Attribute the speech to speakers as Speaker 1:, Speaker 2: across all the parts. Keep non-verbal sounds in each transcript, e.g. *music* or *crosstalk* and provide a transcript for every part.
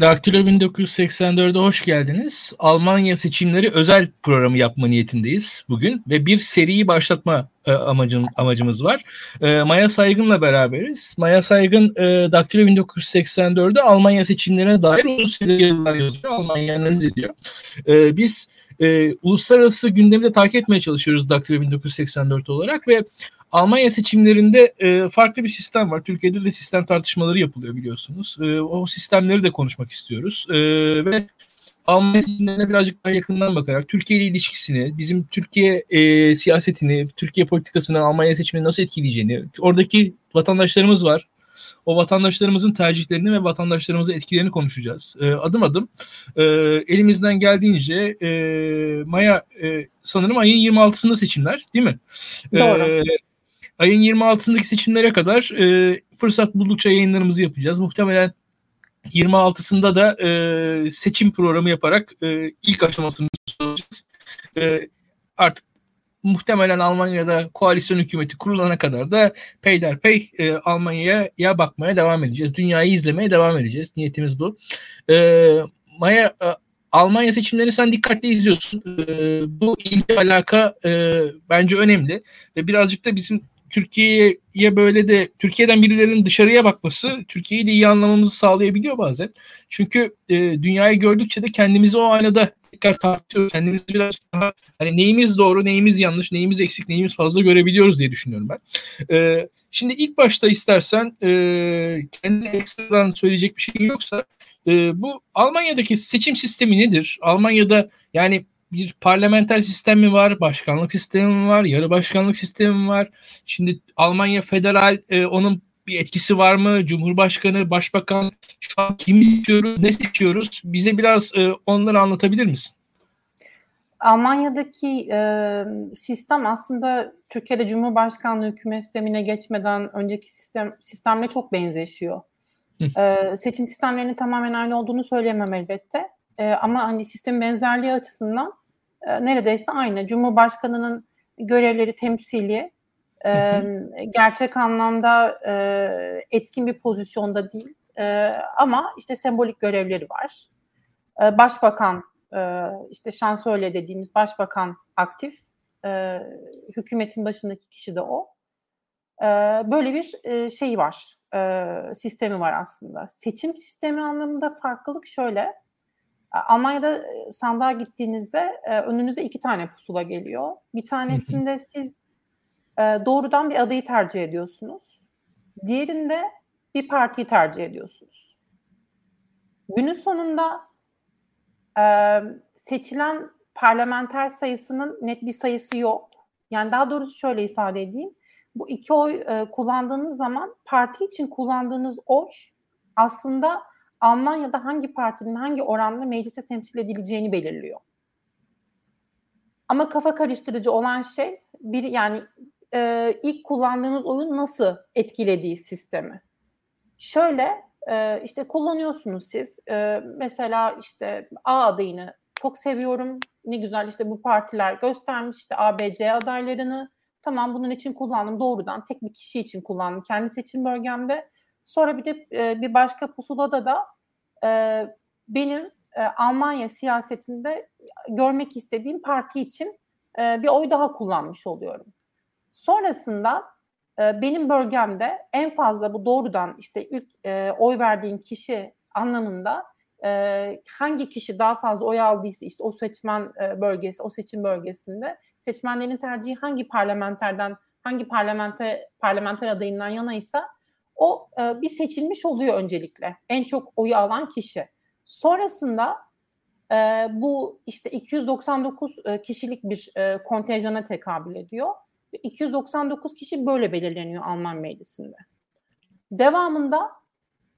Speaker 1: Daktilo 1984'e hoş geldiniz. Almanya seçimleri özel programı yapma niyetindeyiz bugün ve bir seriyi başlatma e, amacım, amacımız var. E, Maya Saygın'la beraberiz. Maya Saygın e, Daktilo 1984'de Almanya seçimlerine dair süredir yazılar yazıyor. Almanya analiz ediyor. E, biz e, uluslararası gündemi de takip etmeye çalışıyoruz Daktilo 1984 olarak ve Almanya seçimlerinde e, farklı bir sistem var. Türkiye'de de sistem tartışmaları yapılıyor biliyorsunuz. E, o sistemleri de konuşmak istiyoruz. E, ve Almanya seçimlerine birazcık daha yakından bakarak Türkiye ile ilişkisini, bizim Türkiye e, siyasetini, Türkiye politikasını Almanya seçimini nasıl etkileyeceğini, oradaki vatandaşlarımız var. O vatandaşlarımızın tercihlerini ve vatandaşlarımızın etkilerini konuşacağız. E, adım adım e, elimizden geldiğince e, Maya e, sanırım ayın 26'sında seçimler değil mi?
Speaker 2: Doğru. E,
Speaker 1: ayın 26'sındaki seçimlere kadar e, fırsat buldukça yayınlarımızı yapacağız. Muhtemelen 26'sında da e, seçim programı yaparak e, ilk aşamasını soracağız. E, artık muhtemelen Almanya'da koalisyon hükümeti kurulana kadar da peyderpey e, Almanya'ya bakmaya devam edeceğiz. Dünyayı izlemeye devam edeceğiz. Niyetimiz bu. E, Maya e, Almanya seçimlerini sen dikkatli izliyorsun. E, bu ilgi alaka e, bence önemli ve birazcık da bizim Türkiye'ye böyle de Türkiye'den birilerinin dışarıya bakması Türkiye'yi de iyi anlamamızı sağlayabiliyor bazen. Çünkü e, dünyayı gördükçe de kendimizi o aynada tekrar tartıyoruz. Kendimizi biraz daha hani neyimiz doğru, neyimiz yanlış, neyimiz eksik, neyimiz fazla görebiliyoruz diye düşünüyorum ben. E, şimdi ilk başta istersen e, kendine ekstradan söyleyecek bir şey yoksa e, bu Almanya'daki seçim sistemi nedir? Almanya'da yani bir parlamenter sistem mi var, başkanlık sistemi mi var, yarı başkanlık sistemi mi var? Şimdi Almanya federal e, onun bir etkisi var mı? Cumhurbaşkanı, başbakan şu an kimi istiyoruz, ne seçiyoruz? Bize biraz e, onları anlatabilir misin?
Speaker 2: Almanya'daki e, sistem aslında Türkiye'de Cumhurbaşkanlığı hükümet sistemine geçmeden önceki sistem sistemle çok benzeşiyor. e, seçim sistemlerinin tamamen aynı olduğunu söyleyemem elbette. E, ama hani sistem benzerliği açısından e, neredeyse aynı. Cumhurbaşkanının görevleri temsili, e, gerçek anlamda e, etkin bir pozisyonda değil. E, ama işte sembolik görevleri var. E, başbakan, e, işte şansölye dediğimiz başbakan aktif. E, hükümetin başındaki kişi de o. E, böyle bir e, şey var, e, sistemi var aslında. Seçim sistemi anlamında farklılık şöyle Almanya'da sandığa gittiğinizde önünüze iki tane pusula geliyor. Bir tanesinde siz doğrudan bir adayı tercih ediyorsunuz. Diğerinde bir partiyi tercih ediyorsunuz. Günün sonunda seçilen parlamenter sayısının net bir sayısı yok. Yani daha doğrusu şöyle ifade edeyim. Bu iki oy kullandığınız zaman parti için kullandığınız oy aslında Almanya'da hangi partinin hangi oranda meclise temsil edileceğini belirliyor. Ama kafa karıştırıcı olan şey bir yani e, ilk kullandığınız oyun nasıl etkilediği sistemi. Şöyle e, işte kullanıyorsunuz siz e, mesela işte A adayını çok seviyorum ne güzel işte bu partiler göstermiş işte ABC adaylarını tamam bunun için kullandım doğrudan tek bir kişi için kullandım kendi seçim bölgemde Sonra bir de e, bir başka pusulada da e, benim e, Almanya siyasetinde görmek istediğim parti için e, bir oy daha kullanmış oluyorum. Sonrasında e, benim bölgemde en fazla bu doğrudan işte ilk e, oy verdiğin kişi anlamında e, hangi kişi daha fazla oy aldıysa işte o seçmen e, bölgesi, o seçim bölgesinde seçmenlerin tercihi hangi parlamenterden, hangi parlamenter parlamenter adayından yanaysa o e, bir seçilmiş oluyor öncelikle. En çok oyu alan kişi. Sonrasında e, bu işte 299 e, kişilik bir e, kontenjana tekabül ediyor. 299 kişi böyle belirleniyor Alman meclisinde. Devamında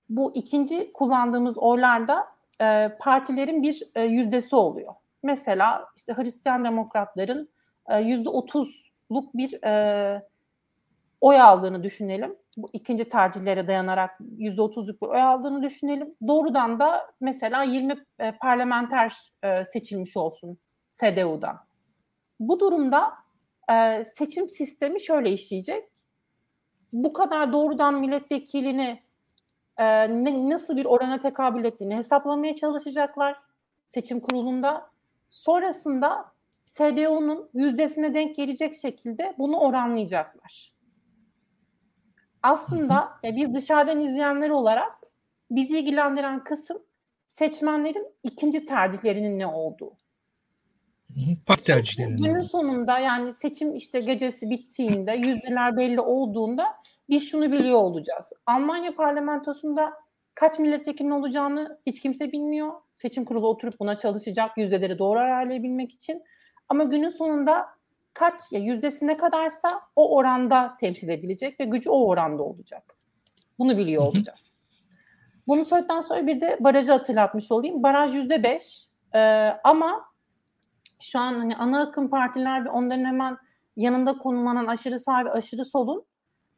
Speaker 2: bu ikinci kullandığımız oylarda e, partilerin bir e, yüzdesi oluyor. Mesela işte Hristiyan Demokratların e, yüzde otuzluk bir e, oy aldığını düşünelim bu ikinci tercihlere dayanarak yüzde otuzluk bir oy aldığını düşünelim. Doğrudan da mesela 20 e, parlamenter e, seçilmiş olsun CDU'dan. Bu durumda e, seçim sistemi şöyle işleyecek. Bu kadar doğrudan milletvekilini e, ne, nasıl bir orana tekabül ettiğini hesaplamaya çalışacaklar seçim kurulunda. Sonrasında SDO'nun yüzdesine denk gelecek şekilde bunu oranlayacaklar. Aslında ya biz dışarıdan izleyenler olarak bizi ilgilendiren kısım seçmenlerin ikinci tercihlerinin ne olduğu.
Speaker 1: Parti tercihlerinin.
Speaker 2: Günün sonunda yani seçim işte gecesi bittiğinde yüzdeler belli olduğunda biz şunu biliyor olacağız. Almanya parlamentosunda kaç milletvekilinin olacağını hiç kimse bilmiyor. Seçim kurulu oturup buna çalışacak yüzdeleri doğru ayarlayabilmek için. Ama günün sonunda kaç ya yüzdesi ne kadarsa o oranda temsil edilecek ve gücü o oranda olacak. Bunu biliyor olacağız. Bunu söyledikten sonra bir de barajı hatırlatmış olayım. Baraj yüzde beş ee, ama şu an hani ana akım partiler ve onların hemen yanında konumlanan aşırı sağ ve aşırı solun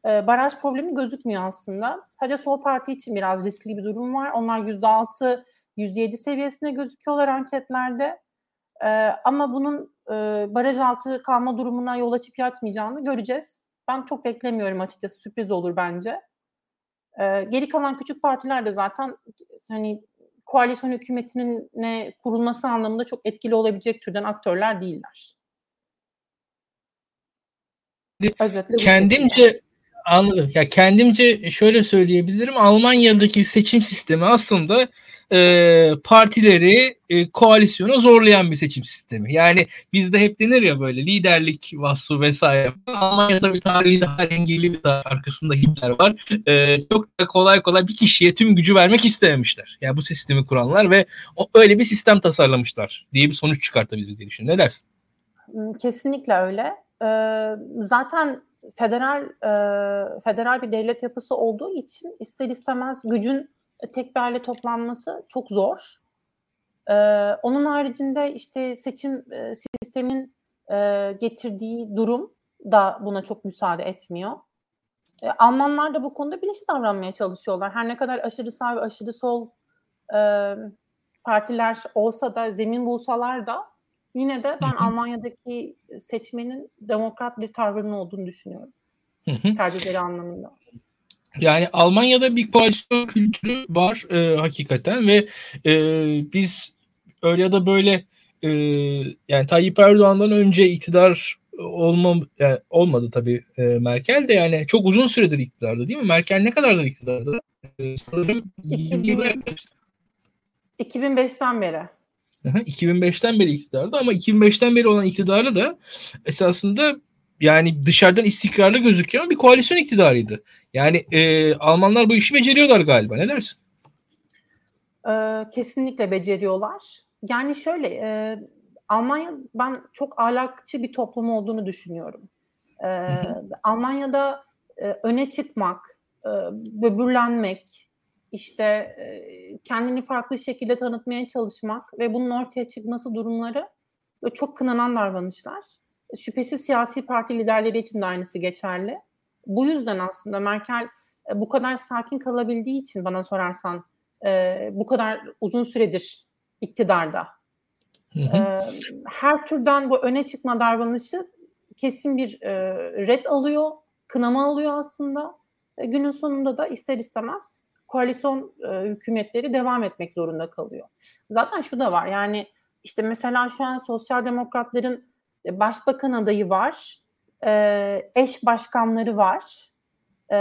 Speaker 2: e, baraj problemi gözükmüyor aslında. Sadece sol parti için biraz riskli bir durum var. Onlar yüzde altı, yüzde yedi seviyesinde gözüküyorlar anketlerde. E, ama bunun e, baraj altı kalma durumuna yol açıp yatmayacağını göreceğiz. Ben çok beklemiyorum açıkçası. Sürpriz olur bence. E, geri kalan küçük partiler de zaten hani koalisyon hükümetinin ne kurulması anlamında çok etkili olabilecek türden aktörler değiller.
Speaker 1: Özetle kendimce anladım. Ya kendimce şöyle söyleyebilirim. Almanya'daki seçim sistemi aslında e, partileri e, koalisyona zorlayan bir seçim sistemi. Yani bizde hep denir ya böyle liderlik vasfı vesaire. Almanya'da bir tarihi daha dengeli bir arkasında Hitler var. E, çok da kolay kolay bir kişiye tüm gücü vermek istememişler. Yani bu sistemi kuranlar ve o, öyle bir sistem tasarlamışlar diye bir sonuç çıkartabiliriz diye düşünüyorum. Ne dersin?
Speaker 2: Kesinlikle öyle. Ee, zaten federal e, federal bir devlet yapısı olduğu için ister istemez gücün tek bir aile toplanması çok zor. Ee, onun haricinde işte seçim e, sistemin e, getirdiği durum da buna çok müsaade etmiyor. E, Almanlar da bu konuda bilinçli davranmaya çalışıyorlar. Her ne kadar aşırı sağ ve aşırı sol e, partiler olsa da, zemin bulsalar da yine de ben Almanya'daki seçmenin demokrat bir tavrının olduğunu düşünüyorum. Tercihleri anlamında.
Speaker 1: Yani Almanya'da bir koalisyon kültürü var e, hakikaten ve e, biz öyle ya da böyle e, yani Tayyip Erdoğan'dan önce iktidar olma yani olmadı tabii e, Merkel de yani çok uzun süredir iktidarda değil mi? Merkel ne kadardır iktidarda? E, sanırım
Speaker 2: 2000, 2005'ten beri.
Speaker 1: 2005'ten beri iktidarda ama 2005'ten beri olan iktidarı da esasında yani dışarıdan istikrarlı gözüküyor bir koalisyon iktidarıydı. Yani e, Almanlar bu işi beceriyorlar galiba. Ne dersin?
Speaker 2: Ee, kesinlikle beceriyorlar. Yani şöyle e, Almanya ben çok ahlakçı bir toplum olduğunu düşünüyorum. Ee, Almanya'da e, öne çıkmak, e, böbürlenmek, işte e, kendini farklı şekilde tanıtmaya çalışmak ve bunun ortaya çıkması durumları çok kınanan davranışlar. Şüphesiz siyasi parti liderleri için de aynısı geçerli. Bu yüzden aslında Merkel e, bu kadar sakin kalabildiği için bana sorarsan e, bu kadar uzun süredir iktidarda. Hı hı. E, her türden bu öne çıkma davranışı kesin bir red alıyor, kınama alıyor aslında. Günün sonunda da ister istemez koalisyon hükümetleri devam etmek zorunda kalıyor. Zaten şu da var yani işte mesela şu an sosyal demokratların başbakan adayı var, e, eş başkanları var e,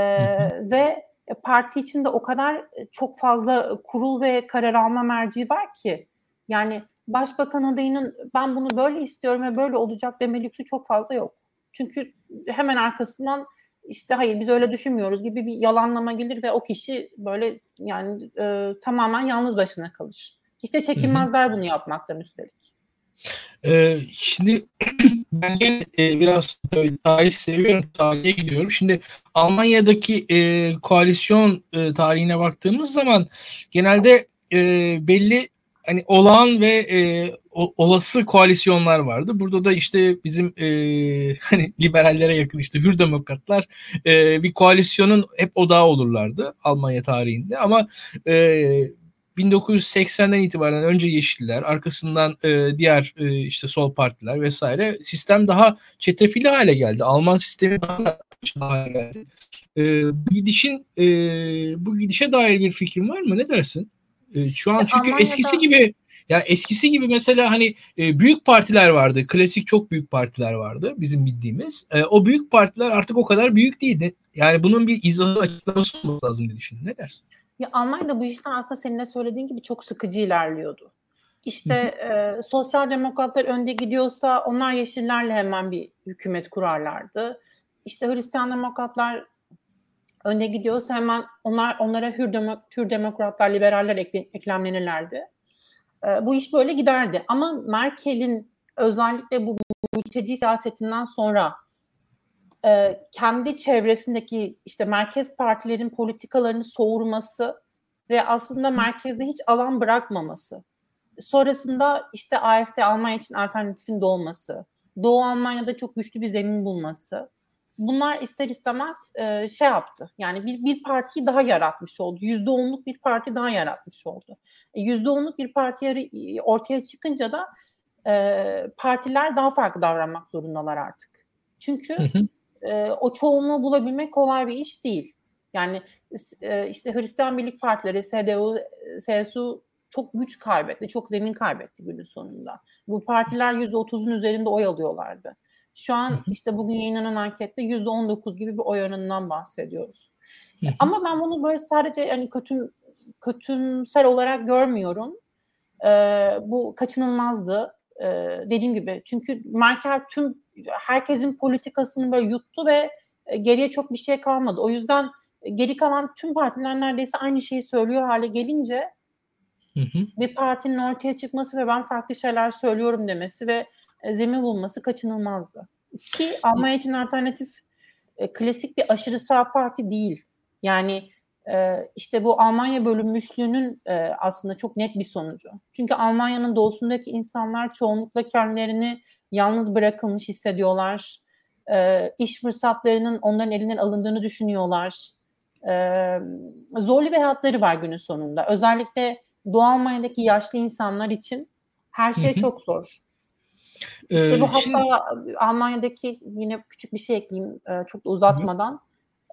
Speaker 2: ve parti içinde o kadar çok fazla kurul ve karar alma merci var ki yani başbakan adayının ben bunu böyle istiyorum ve böyle olacak deme lüksü çok fazla yok. Çünkü hemen arkasından işte hayır biz öyle düşünmüyoruz gibi bir yalanlama gelir ve o kişi böyle yani e, tamamen yalnız başına kalır. İşte çekinmezler bunu yapmaktan üstelik.
Speaker 1: Ee, şimdi *clears throat* ben gene e, biraz tarih seviyorum, tarihe gidiyorum. Şimdi Almanya'daki e, koalisyon e, tarihine baktığımız zaman genelde e, belli hani olağan ve e, olası koalisyonlar vardı. Burada da işte bizim e, *laughs* hani liberallere yakın işte hür demokratlar e, bir koalisyonun hep odağı olurlardı Almanya tarihinde ama e, 1980'den itibaren önce Yeşiller, arkasından e, diğer e, işte sol partiler vesaire sistem daha çetrefilli hale geldi. Alman sistemi daha hale geldi. E, bu gidişin e, bu gidişe dair bir fikrin var mı? Ne dersin? E, şu an çünkü Almanya'da... eskisi gibi ya eskisi gibi mesela hani e, büyük partiler vardı. Klasik çok büyük partiler vardı bizim bildiğimiz. E, o büyük partiler artık o kadar büyük değil. Yani bunun bir izahı açıklaması olması lazım diye düşünüyorum. Ne dersin?
Speaker 2: Ya Almanya'da bu işler aslında senin de söylediğin gibi çok sıkıcı ilerliyordu. İşte e, sosyal demokratlar önde gidiyorsa onlar yeşillerle hemen bir hükümet kurarlardı. İşte Hristiyan demokratlar önde gidiyorsa hemen onlar onlara hür, demok, hür demokratlar, liberaller ekle, eklemlenirlerdi. E, bu iş böyle giderdi. Ama Merkel'in özellikle bu mülteci siyasetinden sonra e, kendi çevresindeki işte merkez partilerin politikalarını soğurması ve aslında merkezde hiç alan bırakmaması. Sonrasında işte AFD Almanya için alternatifin doğması, Doğu Almanya'da çok güçlü bir zemin bulması. Bunlar ister istemez e, şey yaptı. Yani bir, bir partiyi daha yaratmış oldu. Yüzde onluk bir parti daha yaratmış oldu. E, yüzde onluk bir parti ortaya çıkınca da e, partiler daha farklı davranmak zorundalar artık. Çünkü hı hı e, o çoğunluğu bulabilmek kolay bir iş değil. Yani e, işte Hristiyan Birlik Partileri, CDU, CSU çok güç kaybetti, çok zemin kaybetti günün sonunda. Bu partiler %30'un üzerinde oy alıyorlardı. Şu an işte bugün yayınlanan ankette %19 gibi bir oy oranından bahsediyoruz. Ama ben bunu böyle sadece yani kötü kötümser olarak görmüyorum. Ee, bu kaçınılmazdı. Ee, dediğim gibi çünkü Merkel tüm herkesin politikasını böyle yuttu ve e, geriye çok bir şey kalmadı. O yüzden e, geri kalan tüm partiler neredeyse aynı şeyi söylüyor hale gelince hı hı. bir partinin ortaya çıkması ve ben farklı şeyler söylüyorum demesi ve zemin bulması kaçınılmazdı. Ki Almanya için alternatif e, klasik bir aşırı sağ parti değil. Yani e, işte bu Almanya bölünmüşlüğünün e, aslında çok net bir sonucu. Çünkü Almanya'nın doğusundaki insanlar çoğunlukla kendilerini yalnız bırakılmış hissediyorlar. E, iş fırsatlarının onların elinden alındığını düşünüyorlar. E, zorlu bir hayatları var günün sonunda. Özellikle Doğu Almanya'daki yaşlı insanlar için her şey çok zor. İşte bu hatta şimdi... Almanya'daki yine küçük bir şey ekleyeyim e, çok da uzatmadan. Hı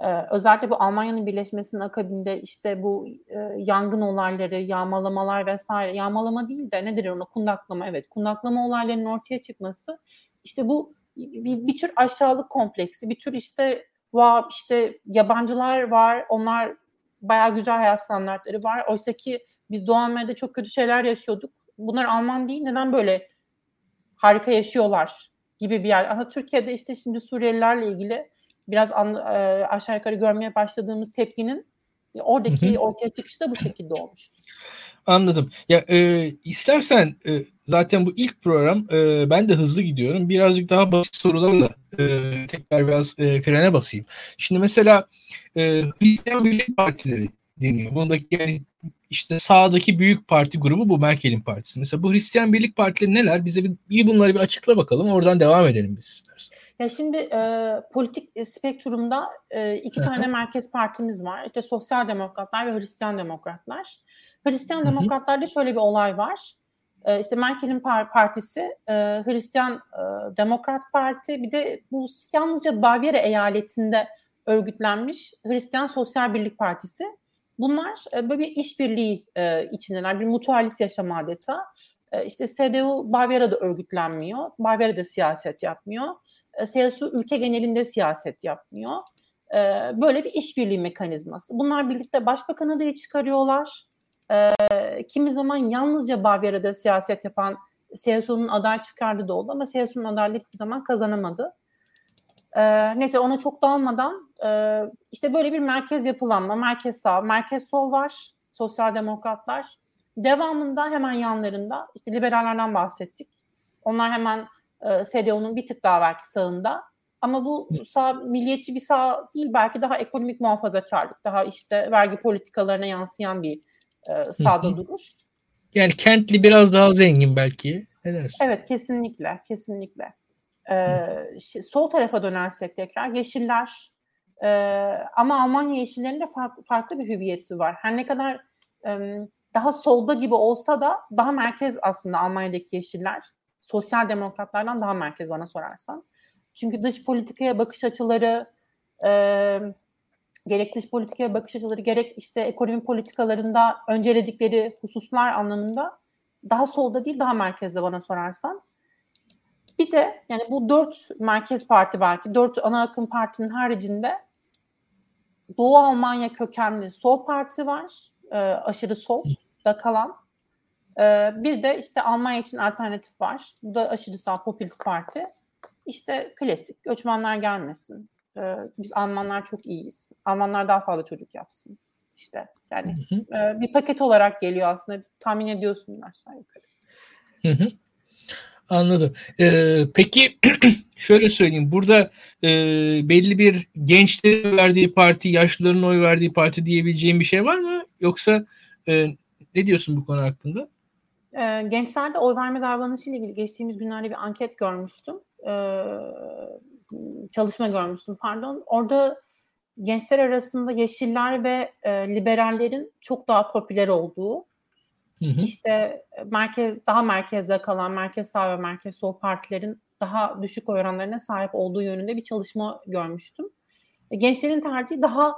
Speaker 2: ee, özellikle bu Almanya'nın birleşmesinin akabinde işte bu e, yangın olayları, yağmalamalar vesaire, yağmalama değil de nedir ona kundaklama evet kundaklama olaylarının ortaya çıkması işte bu bir, bir tür aşağılık kompleksi, bir tür işte var işte yabancılar var, onlar bayağı güzel hayat standartları var. Oysa ki biz Doğu Amerika'da çok kötü şeyler yaşıyorduk. Bunlar Alman değil, neden böyle harika yaşıyorlar gibi bir yer. Ama Türkiye'de işte şimdi Suriyelilerle ilgili biraz an, e, aşağı yukarı görmeye başladığımız tepkinin oradaki hı hı. ortaya çıkışı da bu şekilde olmuştu.
Speaker 1: Anladım. Ya e, istersen e, zaten bu ilk program e, ben de hızlı gidiyorum. Birazcık daha basit sorularla e, tekrar biraz e, frene basayım. Şimdi mesela e, Hristiyan Birlik Partileri deniyor. Bundaki yani işte sağdaki büyük parti grubu bu Merkel'in partisi. Mesela bu Hristiyan Birlik Partileri neler? Bize bir, bir bunları bir açıkla bakalım. Oradan devam edelim biz istersen.
Speaker 2: Ya şimdi e, politik spektrumda e, iki tane merkez partimiz var. İşte Sosyal Demokratlar ve Hristiyan Demokratlar. Hristiyan Demokratlarda şöyle bir olay var. E, işte Merkel'in par- partisi, e, Hristiyan e, Demokrat Parti, bir de bu yalnızca Bavyera eyaletinde örgütlenmiş Hristiyan Sosyal Birlik Partisi. Bunlar e, böyle bir işbirliği e, içindeler, bir mutualist yaşam adeta. E, işte CDU Bavyera'da örgütlenmiyor, Bavyera'da siyaset yapmıyor. E, CSU ülke genelinde siyaset yapmıyor. E, böyle bir işbirliği mekanizması. Bunlar birlikte başbakan adayı çıkarıyorlar. E, kimi zaman yalnızca Bavyera'da siyaset yapan CSU'nun aday çıkardı da oldu ama CSU'nun adaylık hiçbir zaman kazanamadı. neyse ona çok dalmadan işte böyle bir merkez yapılanma, merkez sağ, merkez sol var, sosyal demokratlar. Devamında hemen yanlarında işte liberallerden bahsettik. Onlar hemen e, CDU'nun bir tık daha belki sağında. Ama bu sağ milliyetçi bir sağ değil belki daha ekonomik muhafazakarlık, daha işte vergi politikalarına yansıyan bir e, sağda duruş.
Speaker 1: Yani kentli biraz daha zengin belki.
Speaker 2: Ne dersin? Evet kesinlikle, kesinlikle. Ee, sol tarafa dönersek tekrar Yeşiller e, ama Almanya Yeşillerinin de farklı, farklı bir hüviyeti var. Her ne kadar e, daha solda gibi olsa da daha merkez aslında Almanya'daki Yeşiller sosyal demokratlardan daha merkez bana sorarsan. Çünkü dış politikaya bakış açıları, e, gerek dış politikaya bakış açıları gerek işte ekonomi politikalarında önceledikleri hususlar anlamında daha solda değil daha merkezde bana sorarsan. Bir de yani bu dört merkez parti belki dört ana akım partinin haricinde Doğu Almanya kökenli sol parti var. E, aşırı sol da kalan. E, bir de işte Almanya için alternatif var. Bu da aşırı sağ popülist parti. İşte klasik göçmenler gelmesin. E, biz Almanlar çok iyiyiz. Almanlar daha fazla çocuk yapsın. İşte yani hı hı. E, bir paket olarak geliyor aslında. Tahmin ediyorsun aşağı yukarı.
Speaker 1: Hı hı. Anladım. Ee, peki *clears throat* şöyle söyleyeyim. Burada e, belli bir gençlerin verdiği parti, yaşlıların oy verdiği parti diyebileceğim bir şey var mı? Yoksa e, ne diyorsun bu konu hakkında?
Speaker 2: E, gençlerde oy verme davranışı ile ilgili geçtiğimiz günlerde bir anket görmüştüm. E, çalışma görmüştüm pardon. Orada gençler arasında yeşiller ve e, liberallerin çok daha popüler olduğu Hı hı. İşte merkez daha merkezde kalan merkez sağ ve merkez sol partilerin daha düşük oranlarına sahip olduğu yönünde bir çalışma görmüştüm. E, gençlerin tercihi daha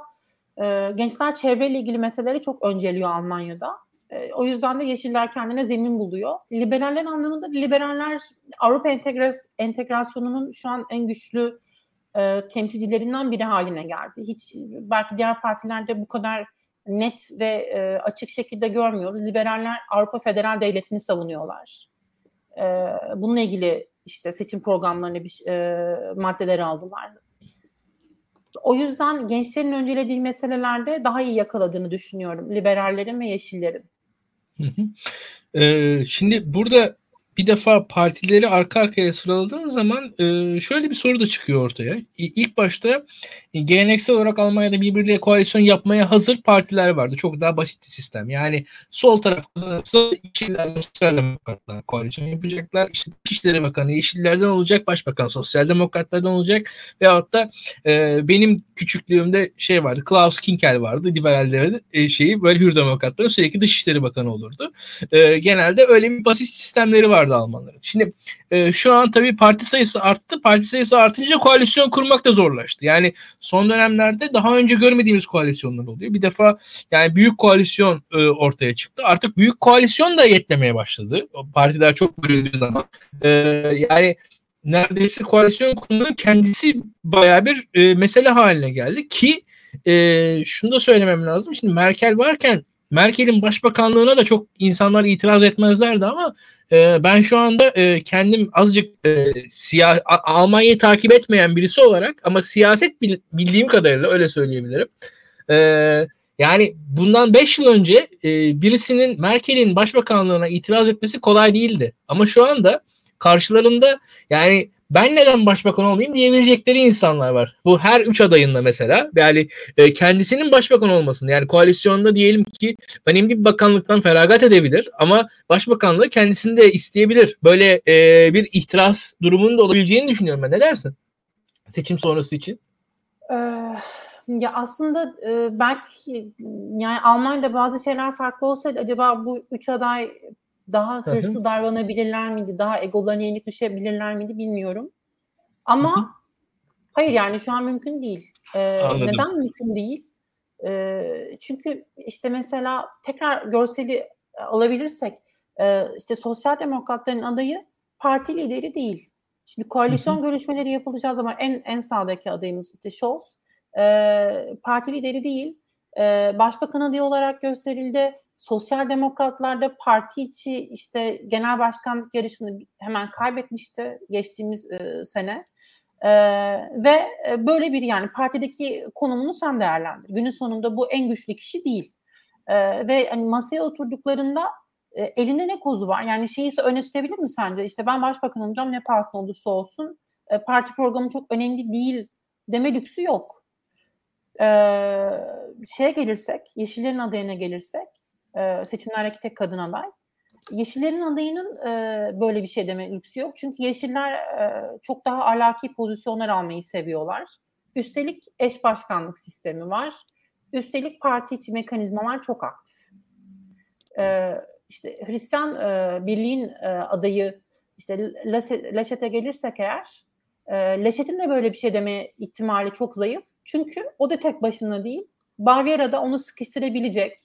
Speaker 2: e, gençler çevreyle ilgili meseleleri çok önceliyor Almanya'da. E, o yüzden de Yeşiller kendine zemin buluyor. Liberaller anlamında liberaller Avrupa entegras- entegrasyonunun şu an en güçlü e, temsilcilerinden biri haline geldi. Hiç belki diğer partilerde bu kadar net ve e, açık şekilde görmüyoruz. Liberaller Avrupa Federal Devleti'ni savunuyorlar. E, bununla ilgili işte seçim programlarını bir e, maddeler aldılar. O yüzden gençlerin öncelediği meselelerde daha iyi yakaladığını düşünüyorum. Liberallerin ve yeşillerin.
Speaker 1: Hı hı. Ee, şimdi burada bir defa partileri arka arkaya sıraladığın zaman e, şöyle bir soru da çıkıyor ortaya. İlk başta e, geleneksel olarak Almanya'da birbiriyle koalisyon yapmaya hazır partiler vardı. Çok daha basit bir sistem. Yani sol taraf kazanırsa Yeşiller Sosyal Demokratlar koalisyon yapacaklar. İşte İçişleri Bakanı Yeşillerden olacak, Başbakan Sosyal Demokratlardan olacak. Veyahut da e, benim küçüklüğümde şey vardı, Klaus Kinkel vardı. Liberallerin e, şeyi böyle Hür Demokratların sürekli Dışişleri Bakanı olurdu. E, genelde öyle bir basit sistemleri vardı Almanların. Şimdi e, şu an tabii parti sayısı arttı. Parti sayısı artınca koalisyon kurmak da zorlaştı. Yani son dönemlerde daha önce görmediğimiz koalisyonlar oluyor. Bir defa yani büyük koalisyon e, ortaya çıktı. Artık büyük koalisyon da yetmemeye başladı. Partiler çok bölündüğü zaman. E, yani neredeyse koalisyon kurmanın kendisi baya bir e, mesele haline geldi ki e, şunu da söylemem lazım. Şimdi Merkel varken Merkel'in başbakanlığına da çok insanlar itiraz etmezlerdi ama e, ben şu anda e, kendim azıcık e, siya Almanya'yı takip etmeyen birisi olarak ama siyaset bil, bildiğim kadarıyla öyle söyleyebilirim. E, yani bundan 5 yıl önce e, birisinin Merkel'in başbakanlığına itiraz etmesi kolay değildi. Ama şu anda karşılarında yani ben neden başbakan olmayayım diyebilecekleri insanlar var. Bu her üç adayında mesela yani e, kendisinin başbakan olmasını yani koalisyonda diyelim ki benim bir bakanlıktan feragat edebilir ama başbakanlığı kendisini de isteyebilir. Böyle e, bir ihtiras durumunun da olabileceğini düşünüyorum ben. Ne dersin? Seçim sonrası için.
Speaker 2: Ee, ya aslında e, belki yani Almanya'da bazı şeyler farklı olsaydı acaba bu üç aday daha hırslı Hı-hı. davranabilirler miydi? Daha egolarına yenik düşebilirler miydi bilmiyorum. Ama Hı-hı. hayır yani şu an mümkün değil. Ee, neden mümkün değil? Ee, çünkü işte mesela tekrar görseli alabilirsek e, işte sosyal demokratların adayı parti lideri değil. Şimdi koalisyon Hı-hı. görüşmeleri yapılacağı zaman en en sağdaki adayımız işte Scholz e, parti lideri değil. E, başbakan adayı olarak gösterildi Sosyal Demokratlar parti içi işte genel başkanlık yarışını hemen kaybetmişti geçtiğimiz e, sene. E, ve böyle bir yani partideki konumunu sen değerlendir. Günün sonunda bu en güçlü kişi değil. E, ve hani masaya oturduklarında e, elinde ne kozu var? Yani şeyi öne sürebilir mi sence? İşte ben başbakan olacağım ne pahasına olursa olsun. E, parti programı çok önemli değil deme lüksü yok. E, şeye gelirsek, Yeşillerin adayına gelirsek e, seçimlerdeki tek kadın aday. Yeşillerin adayının e, böyle bir şey deme lüksü yok. Çünkü Yeşiller e, çok daha alaki pozisyonlar almayı seviyorlar. Üstelik eş başkanlık sistemi var. Üstelik parti içi mekanizmalar çok aktif. E, işte Hristiyan e, Birliğin e, adayı işte Laşet'e gelirsek eğer e, Laşet'in de böyle bir şey deme ihtimali çok zayıf. Çünkü o da tek başına değil. Baviera'da onu sıkıştırabilecek,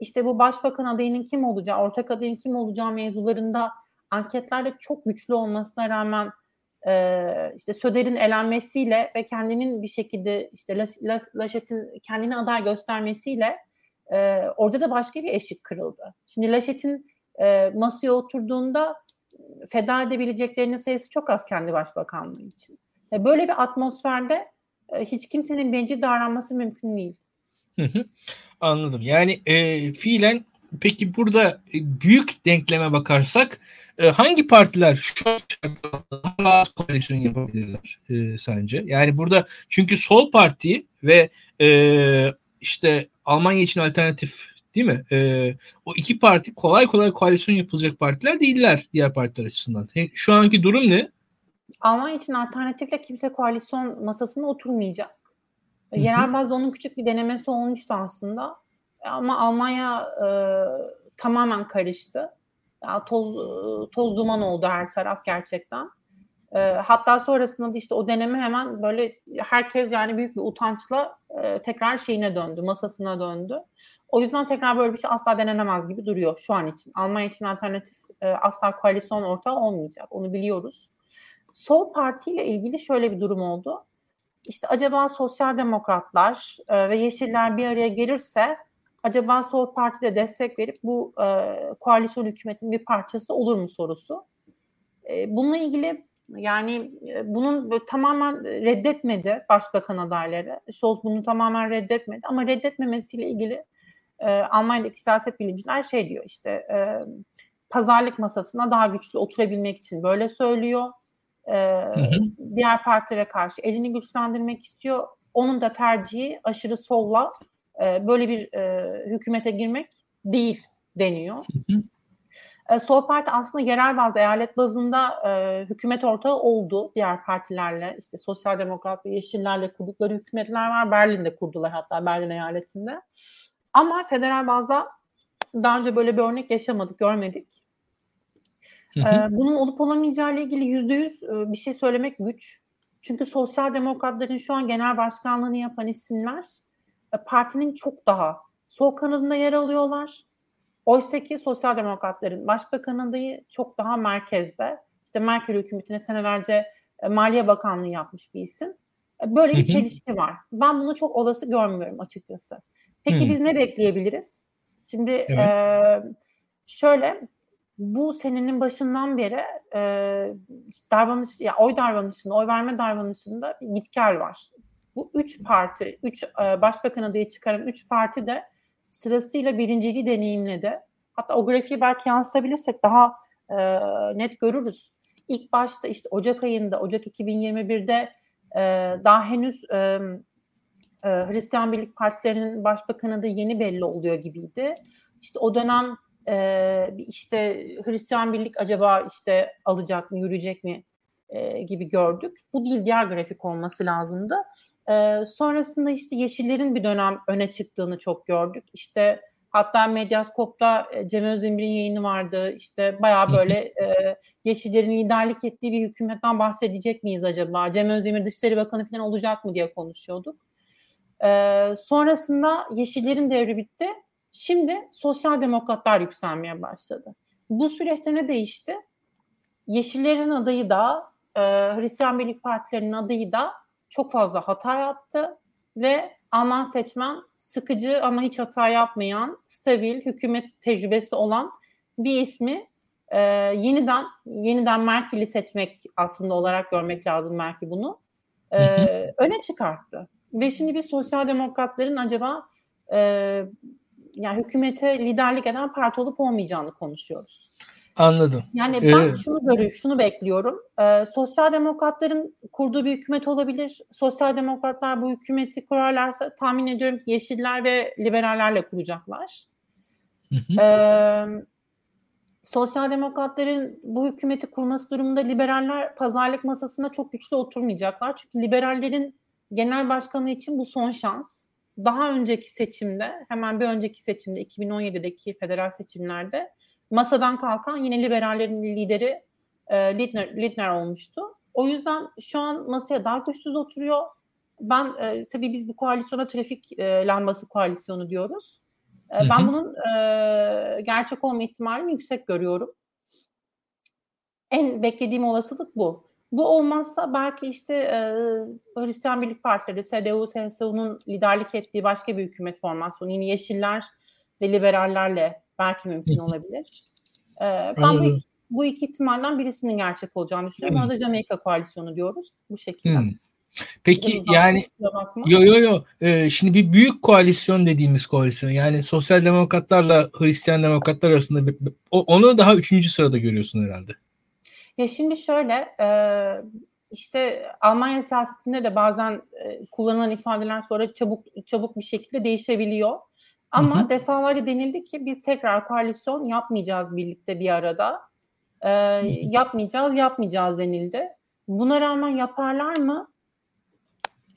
Speaker 2: işte bu başbakan adayının kim olacağı, ortak adayın kim olacağı mevzularında anketlerde çok güçlü olmasına rağmen e, işte Söder'in elenmesiyle ve kendinin bir şekilde işte Laşet'in kendini aday göstermesiyle e, orada da başka bir eşik kırıldı. Şimdi Laşet'in e, masaya oturduğunda feda edebileceklerinin sayısı çok az kendi başbakanlığı için. E, böyle bir atmosferde e, hiç kimsenin bencil davranması mümkün değil.
Speaker 1: Anladım. Yani e, fiilen peki burada e, büyük denkleme bakarsak e, hangi partiler şu an koalisyon yapabilirler e, sence? Yani burada çünkü Sol Parti ve e, işte Almanya için alternatif değil mi? E, o iki parti kolay kolay koalisyon yapılacak partiler değiller diğer partiler açısından. Şu anki durum ne?
Speaker 2: Almanya için alternatifle kimse koalisyon masasına oturmayacak. Hı-hı. Yerel bazda onun küçük bir denemesi olmuştu aslında. Ama Almanya e, tamamen karıştı. Ya toz toz duman oldu her taraf gerçekten. E, hatta sonrasında da işte o deneme hemen böyle herkes yani büyük bir utançla e, tekrar şeyine döndü, masasına döndü. O yüzden tekrar böyle bir şey asla denenemez gibi duruyor şu an için. Almanya için alternatif e, asla koalisyon ortağı olmayacak. Onu biliyoruz. Sol Parti ile ilgili şöyle bir durum oldu. İşte acaba sosyal demokratlar e, ve yeşiller bir araya gelirse acaba Sol Parti de destek verip bu e, koalisyon hükümetin bir parçası olur mu sorusu. E, bununla ilgili yani e, bunun tamamen reddetmedi başbakan adayları. Scholz bunu tamamen reddetmedi ama reddetmemesiyle ilgili e, Almanya'daki siyaset bilimciler şey diyor işte e, pazarlık masasına daha güçlü oturabilmek için böyle söylüyor. E, hı hı. Diğer partilere karşı elini güçlendirmek istiyor. Onun da tercihi aşırı solla e, böyle bir e, hükümete girmek değil deniyor. Hı hı. E, Sol Parti aslında yerel bazı eyalet bazında e, hükümet ortağı oldu diğer partilerle. işte Sosyal Demokrat ve Yeşillerle kurdukları hükümetler var. Berlin'de kurdular hatta Berlin eyaletinde. Ama federal bazda daha önce böyle bir örnek yaşamadık, görmedik. Hı hı. Bunun olup olamayacağı ile ilgili yüzde yüz bir şey söylemek güç. Çünkü sosyal demokratların şu an genel başkanlığını yapan isimler e, partinin çok daha sol kanadında yer alıyorlar. Oysa ki sosyal demokratların başbakan adayı çok daha merkezde. İşte Merkel hükümetine senelerce e, Maliye Bakanlığı yapmış bir isim. E, böyle bir çelişki var. Ben bunu çok olası görmüyorum açıkçası. Peki hmm. biz ne bekleyebiliriz? Şimdi evet. e, şöyle bu senenin başından beri e, davranış, ya oy davranışında, oy verme davranışında gitgel var. Bu üç parti, üç e, başbakan adayı çıkaran üç parti de sırasıyla birinciliği deneyimledi. Hatta o grafiği belki yansıtabilirsek daha e, net görürüz. İlk başta işte Ocak ayında, Ocak 2021'de e, daha henüz e, e, Hristiyan Birlik Partilerinin başbakanı da yeni belli oluyor gibiydi. İşte o dönem e, işte Hristiyan Birlik acaba işte alacak mı, yürüyecek mi e, gibi gördük. Bu değil diğer grafik olması lazımdı. E, sonrasında işte Yeşillerin bir dönem öne çıktığını çok gördük. İşte hatta Medyaskop'ta e, Cem Özdemir'in yayını vardı. İşte bayağı böyle e, Yeşillerin liderlik ettiği bir hükümetten bahsedecek miyiz acaba? Cem Özdemir Dışişleri Bakanı falan olacak mı diye konuşuyorduk. E, sonrasında Yeşillerin devri bitti. Şimdi sosyal demokratlar yükselmeye başladı. Bu süreçte ne değişti? Yeşillerin adayı da e, Hristiyan Birlik Partilerinin adayı da çok fazla hata yaptı ve Alman seçmen sıkıcı ama hiç hata yapmayan, stabil, hükümet tecrübesi olan bir ismi e, yeniden yeniden Merkel'i seçmek aslında olarak görmek lazım Merkel bunu. E, öne çıkarttı. Ve şimdi biz sosyal demokratların acaba e, yani hükümete liderlik eden parti olup olmayacağını konuşuyoruz.
Speaker 1: Anladım.
Speaker 2: Yani ben ee, şunu görüyorum, şunu bekliyorum. Ee, sosyal demokratların kurduğu bir hükümet olabilir. Sosyal demokratlar bu hükümeti kurarlarsa tahmin ediyorum ki yeşiller ve liberallerle kuracaklar. Hı hı. Ee, sosyal demokratların bu hükümeti kurması durumunda liberaller pazarlık masasına çok güçlü oturmayacaklar. Çünkü liberallerin genel başkanı için bu son şans daha önceki seçimde hemen bir önceki seçimde 2017'deki federal seçimlerde masadan kalkan yine liberallerin lideri e, Lidner, Lidner olmuştu. O yüzden şu an masaya daha güçsüz oturuyor. ben e, tabii biz bu koalisyona trafik e, lambası koalisyonu diyoruz. E, ben bunun e, gerçek olma ihtimalini yüksek görüyorum. En beklediğim olasılık bu. Bu olmazsa belki işte e, Hristiyan Birlik Partileri, CDU, CSU'nun liderlik ettiği başka bir hükümet formasyonu, yine Yeşiller ve Liberallerle belki mümkün olabilir. E, ben bu bu iki ihtimalden birisinin gerçek olacağını düşünüyorum. Ona da Jamaika koalisyonu diyoruz bu şekilde. Hmm.
Speaker 1: Peki yani yo yo yo ee, şimdi bir büyük koalisyon dediğimiz koalisyon yani sosyal demokratlarla Hristiyan demokratlar arasında o, onu daha üçüncü sırada görüyorsun herhalde.
Speaker 2: Ya şimdi şöyle e, işte Almanya siyasetinde de bazen e, kullanılan ifadeler sonra çabuk çabuk bir şekilde değişebiliyor. Ama hı hı. defalarca denildi ki biz tekrar koalisyon yapmayacağız birlikte bir arada. E, yapmayacağız, yapmayacağız denildi. Buna rağmen yaparlar mı?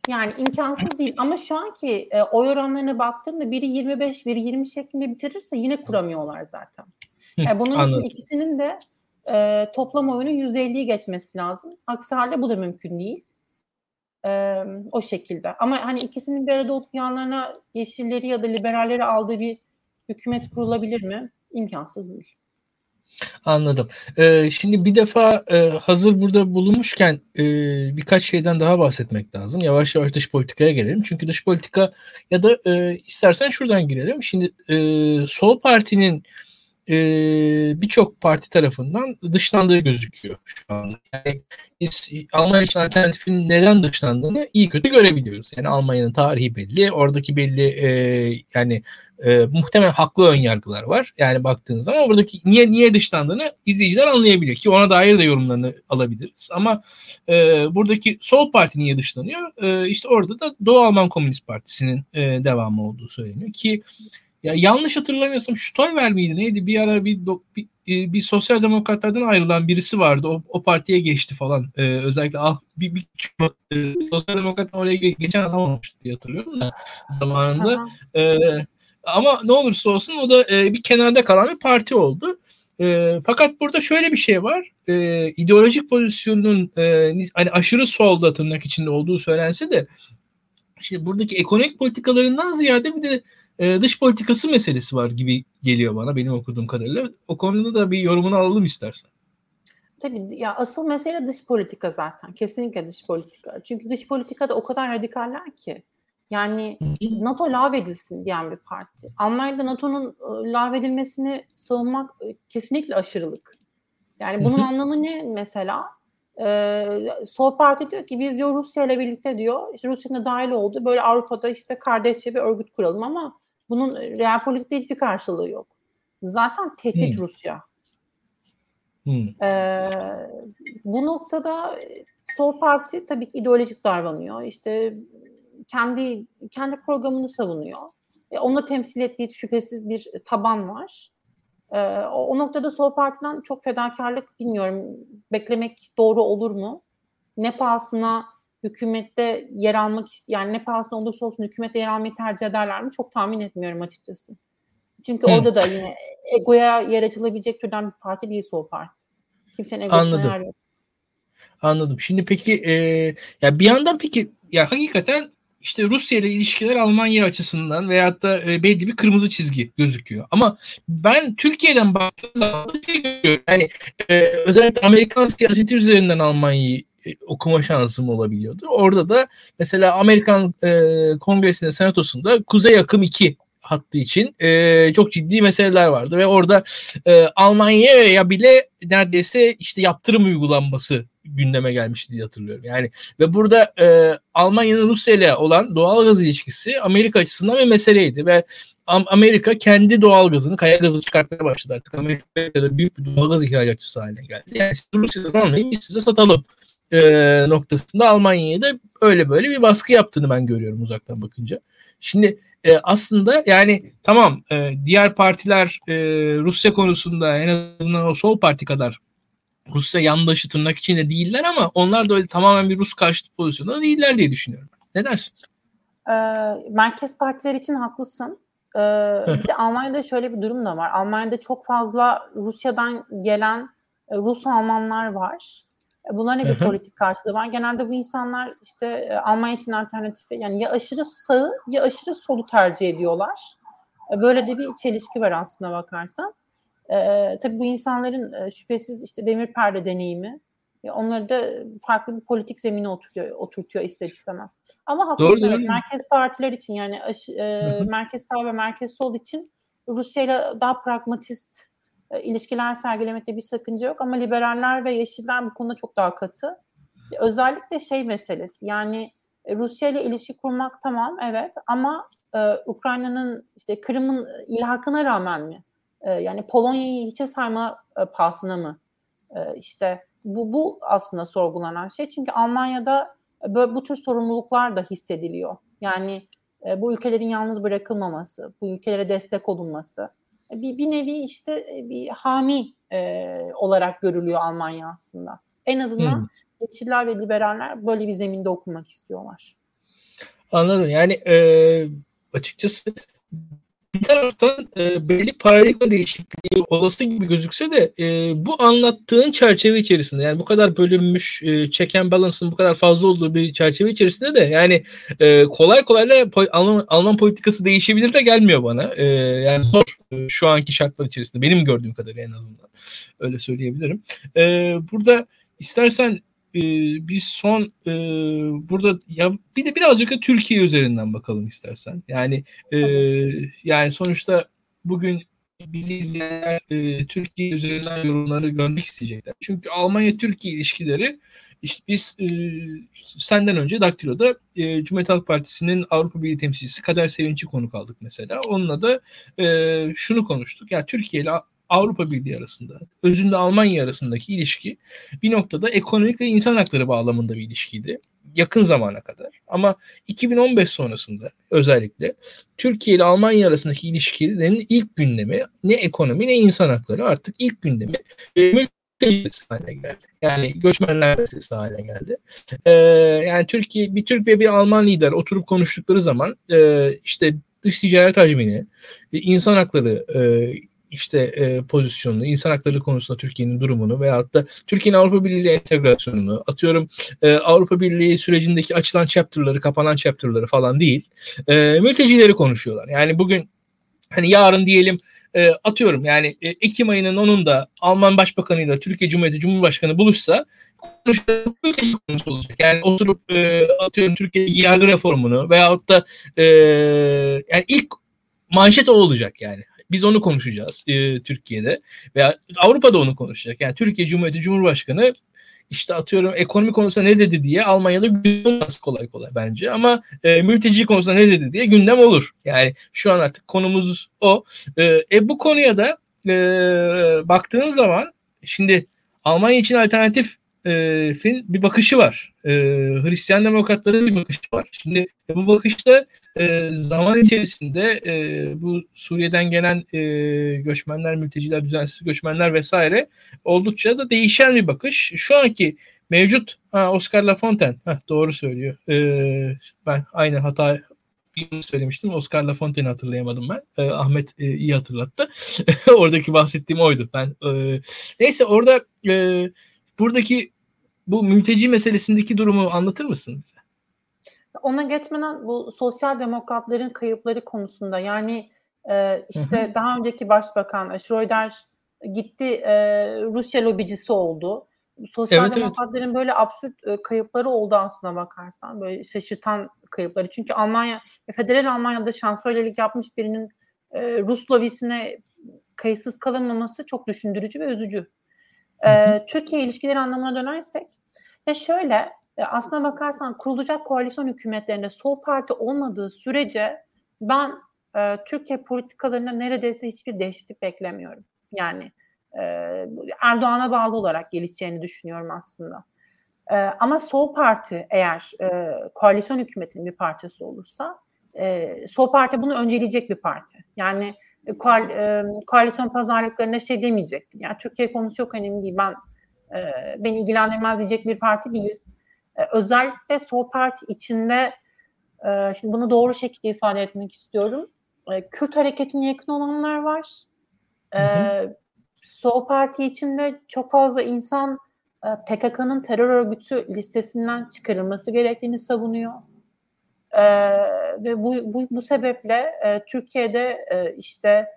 Speaker 2: Yani imkansız değil ama şu anki e, oy oranlarına baktığımda biri 25, biri 20 şeklinde bitirirse yine kuramıyorlar zaten. Yani bunun Anladım. için ikisinin de e, toplam oyunun %50'yi geçmesi lazım. Aksi halde bu da mümkün değil. E, o şekilde. Ama hani ikisinin bir arada olup yeşilleri ya da liberalleri aldığı bir hükümet kurulabilir mi? İmkansız değil.
Speaker 1: Anladım. Ee, şimdi bir defa e, hazır burada bulunmuşken e, birkaç şeyden daha bahsetmek lazım. Yavaş yavaş dış politikaya gelelim. Çünkü dış politika ya da e, istersen şuradan girelim. Şimdi e, Sol Parti'nin e, birçok parti tarafından dışlandığı gözüküyor şu anda. Yani biz Almanya için alternatifin neden dışlandığını iyi kötü görebiliyoruz. Yani Almanya'nın tarihi belli, oradaki belli e, yani e, muhtemelen haklı ön yargılar var. Yani baktığınız zaman buradaki niye niye dışlandığını izleyiciler anlayabiliyor ki ona dair de yorumlarını alabiliriz. Ama e, buradaki sol parti niye dışlanıyor? E, işte orada da Doğu Alman Komünist Partisi'nin e, devamı olduğu söyleniyor ki ya yanlış hatırlamıyorsam Stoiber miydi neydi? Bir ara bir, bir, e, bir sosyal demokratlardan ayrılan birisi vardı. O, o partiye geçti falan. Ee, özellikle ah bir, bir e, sosyal demokrat oraya geçen adam olmuştu diye hatırlıyorum da zamanında. Ee, ama ne olursa olsun o da e, bir kenarda kalan bir parti oldu. E, fakat burada şöyle bir şey var. E, ideolojik pozisyonun e, hani aşırı solda tırnak içinde olduğu söylense de işte buradaki ekonomik politikalarından ziyade bir de e, dış politikası meselesi var gibi geliyor bana benim okuduğum kadarıyla. O konuda da bir yorumunu alalım istersen.
Speaker 2: Tabii ya asıl mesele dış politika zaten. Kesinlikle dış politika. Çünkü dış politikada o kadar radikaller ki. Yani NATO lağvedilsin diyen bir parti. Almanya'da NATO'nun e, lağvedilmesini savunmak e, kesinlikle aşırılık. Yani bunun anlamı ne mesela? Ee, Sol Parti diyor ki biz diyor Rusya ile birlikte diyor işte Rusya'nın dahil oldu böyle Avrupa'da işte kardeşçe bir örgüt kuralım ama bunun real politikte hiçbir karşılığı yok. Zaten tehdit hmm. Rusya. Hmm. Ee, bu noktada Sol Parti tabii ki ideolojik davranıyor. İşte kendi kendi programını savunuyor. E, onunla temsil ettiği şüphesiz bir taban var. E, o, o noktada Sol Parti'den çok fedakarlık bilmiyorum. Beklemek doğru olur mu? Ne pahasına hükümette yer almak yani ne pahasına olursa olsun hükümette yer almayı tercih ederler mi? Çok tahmin etmiyorum açıkçası. Çünkü Hı. orada da yine egoya yer açılabilecek türden bir parti değil Sol Parti. Kimsenin egosuna yer yok.
Speaker 1: Anladım. Şimdi peki e, ya bir yandan peki ya hakikaten işte Rusya ile ilişkiler Almanya açısından veyahut da e, belli bir kırmızı çizgi gözüküyor. Ama ben Türkiye'den baktığım zaman şey görüyorum. Yani e, özellikle Amerikan siyaseti üzerinden Almanya'yı okuma şansım olabiliyordu. Orada da mesela Amerikan e, Kongresi'nde, Senatosu'nda Kuzey Akım 2 hattı için e, çok ciddi meseleler vardı ve orada e, Almanya'ya bile neredeyse işte yaptırım uygulanması gündeme gelmişti diye hatırlıyorum. Yani ve burada e, Almanya'nın Rusya ile olan doğal gaz ilişkisi Amerika açısından bir meseleydi ve Amerika kendi doğal gazını, kaya gazı çıkartmaya başladı artık. Amerika'da büyük bir doğal gaz ihracatçısı haline geldi. Yani siz Rusya'dan almayın biz size satalım e, noktasında Almanya'ya da öyle böyle bir baskı yaptığını ben görüyorum uzaktan bakınca. Şimdi e, aslında yani tamam e, diğer partiler e, Rusya konusunda en azından o sol parti kadar Rusya yandaşı tırnak içinde değiller ama onlar da öyle tamamen bir Rus karşıtı pozisyonda değiller diye düşünüyorum. Ne dersin?
Speaker 2: E, merkez partiler için haklısın. E, bir de Almanya'da şöyle bir durum da var. Almanya'da çok fazla Rusya'dan gelen e, Rus Almanlar var. Bunların bir politik karşılığı var. Genelde bu insanlar işte e, Almanya için alternatifi yani ya aşırı sağı ya aşırı solu tercih ediyorlar. E, böyle de bir çelişki var aslında bakarsan. Ee, tabii bu insanların e, şüphesiz işte demir perde deneyimi e, onları da farklı bir politik zemine oturuyor, oturtuyor ister istemez. Ama haklısın evet, merkez partiler için yani aşı, e, merkez sağ ve merkez sol için Rusya ile daha pragmatist e, ilişkiler sergilemekte bir sakınca yok ama liberaller ve yeşiller bu konuda çok daha katı. Özellikle şey meselesi yani e, Rusya ile ilişki kurmak tamam evet ama e, Ukrayna'nın işte Kırım'ın ilhakına rağmen mi? E, yani Polonya'yı hiçe sayma e, pahasına mı? E, işte bu, bu aslında sorgulanan şey. Çünkü Almanya'da böyle bu tür sorumluluklar da hissediliyor. Yani e, bu ülkelerin yalnız bırakılmaması, bu ülkelere destek olunması bir, bir nevi işte e, bir hami e, olarak görülüyor Almanya aslında. En azından hmm. Yeşiller ve liberaller böyle bir zeminde okumak istiyorlar.
Speaker 1: Anladım. Yani e, açıkçası taraftan e, belli paradigma değişikliği olası gibi gözükse de e, bu anlattığın çerçeve içerisinde yani bu kadar bölünmüş e, check and bu kadar fazla olduğu bir çerçeve içerisinde de yani e, kolay kolay da po- Alman, Alman politikası değişebilir de gelmiyor bana. E, yani zor e, şu anki şartlar içerisinde benim gördüğüm kadarıyla en azından öyle söyleyebilirim. E, burada istersen e, biz son e, burada ya bir de birazcık da Türkiye üzerinden bakalım istersen. Yani e, yani sonuçta bugün bizi izleyenler e, Türkiye üzerinden yorumları görmek isteyecekler. Çünkü Almanya-Türkiye ilişkileri işte biz e, senden önce Daktilo'da e, Cumhuriyet Halk Partisi'nin Avrupa Birliği temsilcisi Kader Sevinç'i konuk aldık mesela. Onunla da e, şunu konuştuk. Ya Türkiye ile Avrupa Birliği arasında, özünde Almanya arasındaki ilişki bir noktada ekonomik ve insan hakları bağlamında bir ilişkiydi. Yakın zamana kadar. Ama 2015 sonrasında özellikle Türkiye ile Almanya arasındaki ilişkilerin ilk gündemi ne ekonomi ne insan hakları artık ilk gündemi e, haline geldi. Yani göçmenler meselesi haline geldi. Ee, yani Türkiye bir Türk ve bir Alman lider oturup konuştukları zaman e, işte dış ticaret hacmini, e, insan hakları e, işte e, pozisyonunu, insan hakları konusunda Türkiye'nin durumunu veyahut da Türkiye'nin Avrupa Birliği entegrasyonunu, atıyorum e, Avrupa Birliği sürecindeki açılan chapter'ları, kapanan chapter'ları falan değil, e, mültecileri konuşuyorlar. Yani bugün hani yarın diyelim e, atıyorum yani e, Ekim ayının 10'unda Alman Başbakanı ile Türkiye Cumhuriyeti Cumhurbaşkanı buluşsa konusu olacak. Yani oturup e, atıyorum Türkiye yargı reformunu veyahut da e, yani ilk manşet o olacak yani. Biz onu konuşacağız e, Türkiye'de veya Avrupa'da onu konuşacak. Yani Türkiye Cumhuriyeti Cumhurbaşkanı işte atıyorum ekonomi konusunda ne dedi diye Almanya'da gündem olmaz kolay kolay bence ama e, mülteci konusunda ne dedi diye gündem olur. Yani şu an artık konumuz o. E, e bu konuya da e, baktığın zaman şimdi Almanya için alternatif e, fin bir bakışı var. E, Hristiyan demokratların bir bakışı var. Şimdi bu bakışta e, zaman içerisinde e, bu Suriye'den gelen e, göçmenler, mülteciler, düzensiz göçmenler vesaire oldukça da değişen bir bakış. Şu anki mevcut ha, Oscar Lafontaine ha, doğru söylüyor. E, ben aynı hata söylemiştim. Oscar Lafontaine'i hatırlayamadım ben. E, Ahmet e, iyi hatırlattı. *laughs* Oradaki bahsettiğim oydu. Ben e, neyse orada e, buradaki bu mülteci meselesindeki durumu anlatır mısın bize?
Speaker 2: Ona geçmeden bu sosyal demokratların kayıpları konusunda yani e, işte hı hı. daha önceki başbakan e, Schroeder gitti e, Rusya lobicisi oldu. Sosyal evet, demokratların evet. böyle absürt e, kayıpları oldu aslına bakarsan. Böyle şaşırtan kayıpları. Çünkü Almanya, Federal Almanya'da şansölyelik yapmış birinin e, Rus lobisine kayıtsız kalınmaması çok düşündürücü ve üzücü. E, Türkiye ilişkileri anlamına dönersek ve şöyle e, aslına bakarsan kurulacak koalisyon hükümetlerinde sol parti olmadığı sürece ben e, Türkiye politikalarında neredeyse hiçbir değişiklik beklemiyorum. Yani e, Erdoğan'a bağlı olarak gelişeceğini düşünüyorum aslında. E, ama sol parti eğer e, koalisyon hükümetinin bir parçası olursa e, sol parti bunu önceleyecek bir parti. Yani e, koal, e, koalisyon pazarlıklarında şey demeyecek. Yani Türkiye konusu çok önemli değil. Ben e, beni ilgilendirmez diyecek bir parti değil. E, özellikle sol parti içinde e, şimdi bunu doğru şekilde ifade etmek istiyorum. E, Kürt hareketine yakın olanlar var. E, Sol parti içinde çok fazla insan e, PKK'nın terör örgütü listesinden çıkarılması gerektiğini savunuyor. E, ve bu, bu, bu sebeple e, Türkiye'de e, işte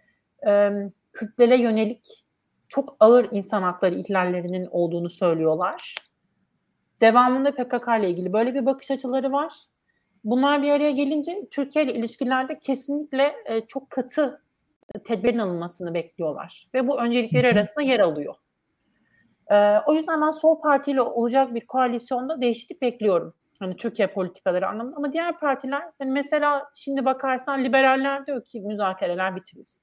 Speaker 2: e, Kürtlere yönelik çok ağır insan hakları ihlallerinin olduğunu söylüyorlar. Devamında PKK ile ilgili böyle bir bakış açıları var. Bunlar bir araya gelince Türkiye ile ilişkilerde kesinlikle e, çok katı tedbirin alınmasını bekliyorlar. Ve bu öncelikleri arasında yer alıyor. E, o yüzden ben sol partiyle olacak bir koalisyonda değişiklik bekliyorum. Hani Türkiye politikaları anlamında. Ama diğer partiler hani mesela şimdi bakarsan liberaller diyor ki müzakereler bitirilsin.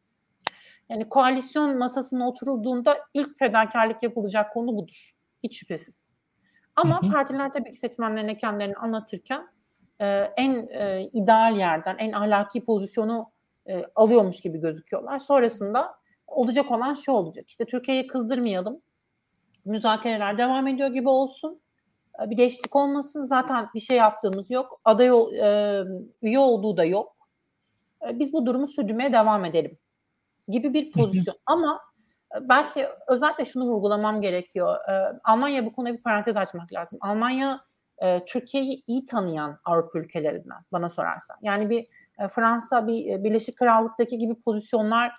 Speaker 2: Yani koalisyon masasına oturulduğunda ilk fedakarlık yapılacak konu budur. Hiç şüphesiz. Ama hı hı. partiler tabii ki seçmenlerine kendilerini anlatırken e, en e, ideal yerden, en ahlaki pozisyonu e, alıyormuş gibi gözüküyorlar. Sonrasında olacak olan şu olacak. İşte Türkiye'yi kızdırmayalım. Müzakereler devam ediyor gibi olsun. E, bir değişiklik olmasın. Zaten bir şey yaptığımız yok. Aday e, üye olduğu da yok. E, biz bu durumu sürdürmeye devam edelim gibi bir pozisyon. Ama e, belki özellikle şunu vurgulamam gerekiyor. E, Almanya bu konuda bir parantez açmak lazım. Almanya e, Türkiye'yi iyi tanıyan Avrupa ülkelerinden bana sorarsan. Yani bir e, Fransa, bir e, Birleşik Krallık'taki gibi pozisyonlar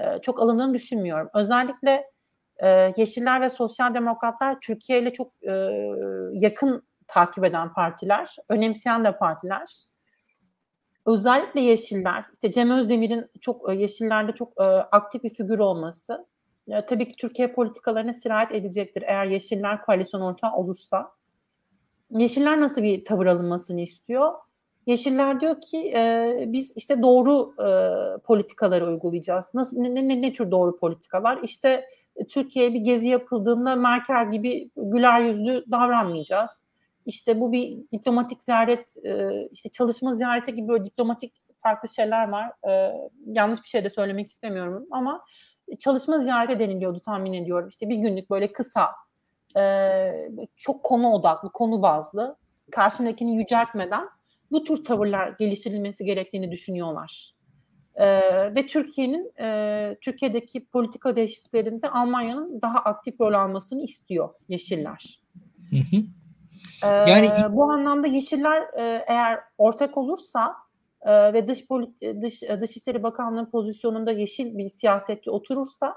Speaker 2: e, çok alındığını düşünmüyorum. Özellikle e, Yeşiller ve Sosyal Demokratlar Türkiye ile çok e, yakın takip eden partiler, önemseyen de partiler. Özellikle Yeşiller, işte Cem Özdemir'in çok Yeşillerde çok e, aktif bir figür olması e, tabii ki Türkiye politikalarına sirayet edecektir eğer Yeşiller koalisyon ortağı olursa. Yeşiller nasıl bir tavır alınmasını istiyor? Yeşiller diyor ki e, biz işte doğru e, politikaları uygulayacağız. Nasıl ne, ne, ne tür doğru politikalar? İşte e, Türkiye'ye bir gezi yapıldığında Merkel gibi güler yüzlü davranmayacağız. İşte bu bir diplomatik ziyaret, e, işte çalışma ziyareti gibi böyle diplomatik farklı şeyler var. E, yanlış bir şey de söylemek istemiyorum ama çalışma ziyareti deniliyordu tahmin ediyorum. İşte bir günlük böyle kısa, e, çok konu odaklı, konu bazlı, karşındakini yüceltmeden bu tür tavırlar geliştirilmesi gerektiğini düşünüyorlar. Ee, ve Türkiye'nin e, Türkiye'deki politika değişikliklerinde Almanya'nın daha aktif rol almasını istiyor Yeşiller. Hı hı. Ee, yani bu anlamda Yeşiller e, eğer ortak olursa e, ve dış polit dış Dışişleri Bakanlığı pozisyonunda yeşil bir siyasetçi oturursa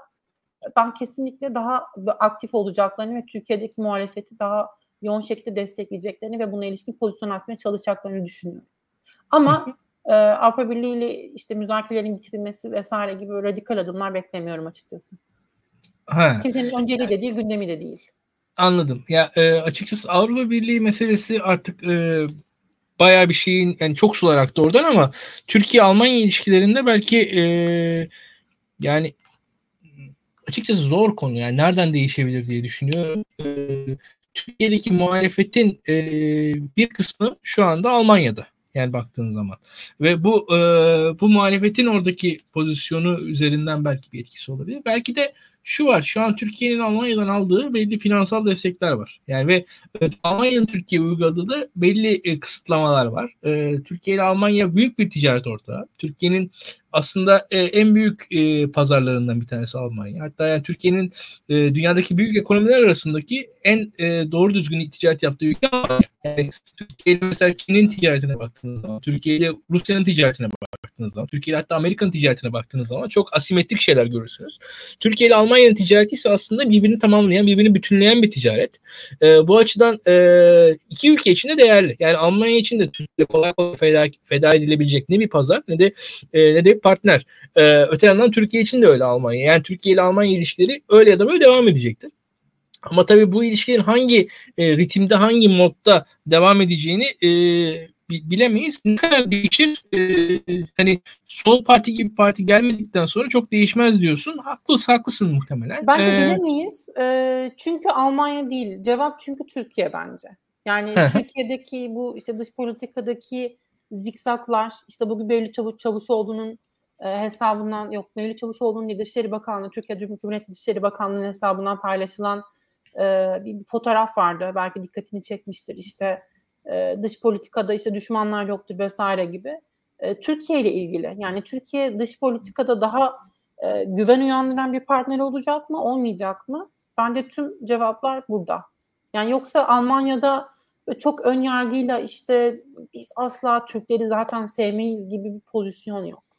Speaker 2: ben kesinlikle daha aktif olacaklarını ve Türkiye'deki muhalefeti daha yoğun şekilde destekleyeceklerini ve buna ilişkin pozisyon atmaya çalışacaklarını düşünüyorum. Ama e, Avrupa Birliği ile işte müzakerelerin bitirilmesi vesaire gibi radikal adımlar beklemiyorum açıkçası. Ha. Kimsenin önceliği de değil, gündemi de değil.
Speaker 1: Anladım. Ya e, açıkçası Avrupa Birliği meselesi artık e, bayağı bir şeyin yani çok sular aktı oradan ama Türkiye Almanya ilişkilerinde belki e, yani açıkçası zor konu yani nereden değişebilir diye düşünüyorum. E, Türkiye'deki muhalefetin e, bir kısmı şu anda Almanya'da. Yani baktığın zaman. Ve bu e, bu muhalefetin oradaki pozisyonu üzerinden belki bir etkisi olabilir. Belki de şu var. Şu an Türkiye'nin Almanya'dan aldığı belli finansal destekler var. Yani ve e, Almanya'nın Türkiye uyguladığı da belli e, kısıtlamalar var. E, Türkiye ile Almanya büyük bir ticaret ortağı. Türkiye'nin aslında e, en büyük e, pazarlarından bir tanesi Almanya. Hatta yani Türkiye'nin e, dünyadaki büyük ekonomiler arasındaki en e, doğru düzgün ticaret yaptığı ülke Almanya. Yani Türkiye mesela Çin'in ticaretine baktığınız zaman, Türkiye ile Rusya'nın ticaretine baktığınız zaman, Türkiye ile hatta Amerika'nın ticaretine baktığınız zaman çok asimetrik şeyler görürsünüz. Türkiye ile Almanya'nın ticareti ise aslında birbirini tamamlayan, birbirini bütünleyen bir ticaret. E, bu açıdan e, iki ülke için de değerli. Yani Almanya için de Türkiye kolay kolay feda, feda edilebilecek ne bir pazar ne de e, ne de partner. E, öte yandan Türkiye için de öyle Almanya. Yani Türkiye ile Almanya ilişkileri öyle ya da böyle devam edecektir. Ama tabii bu ilişkilerin hangi e, ritimde, hangi modda devam edeceğini e, bilemeyiz. Ne kadar değişir? E, hani sol parti gibi parti gelmedikten sonra çok değişmez diyorsun. Haklısın, haklısın muhtemelen.
Speaker 2: Bence ee, bilemeyiz. E, çünkü Almanya değil. Cevap çünkü Türkiye bence. Yani Türkiye'deki bu işte dış politikadaki zikzaklar, işte bugün Mevlüt Çavuş, Çavuşoğlu'nun e, hesabından yok Mevlüt Çavuşoğlu'nun değil Dışişleri Bakanlığı, Türkiye Cumhuriyeti Dışişleri Bakanlığı'nın hesabından paylaşılan e, bir, bir fotoğraf vardı. Belki dikkatini çekmiştir. İşte e, dış politikada işte düşmanlar yoktur vesaire gibi. E, Türkiye ile ilgili yani Türkiye dış politikada daha e, güven uyandıran bir partner olacak mı olmayacak mı? Bence tüm cevaplar burada. Yani yoksa Almanya'da çok ön yargıyla işte biz asla Türkleri zaten sevmeyiz gibi bir pozisyon yok.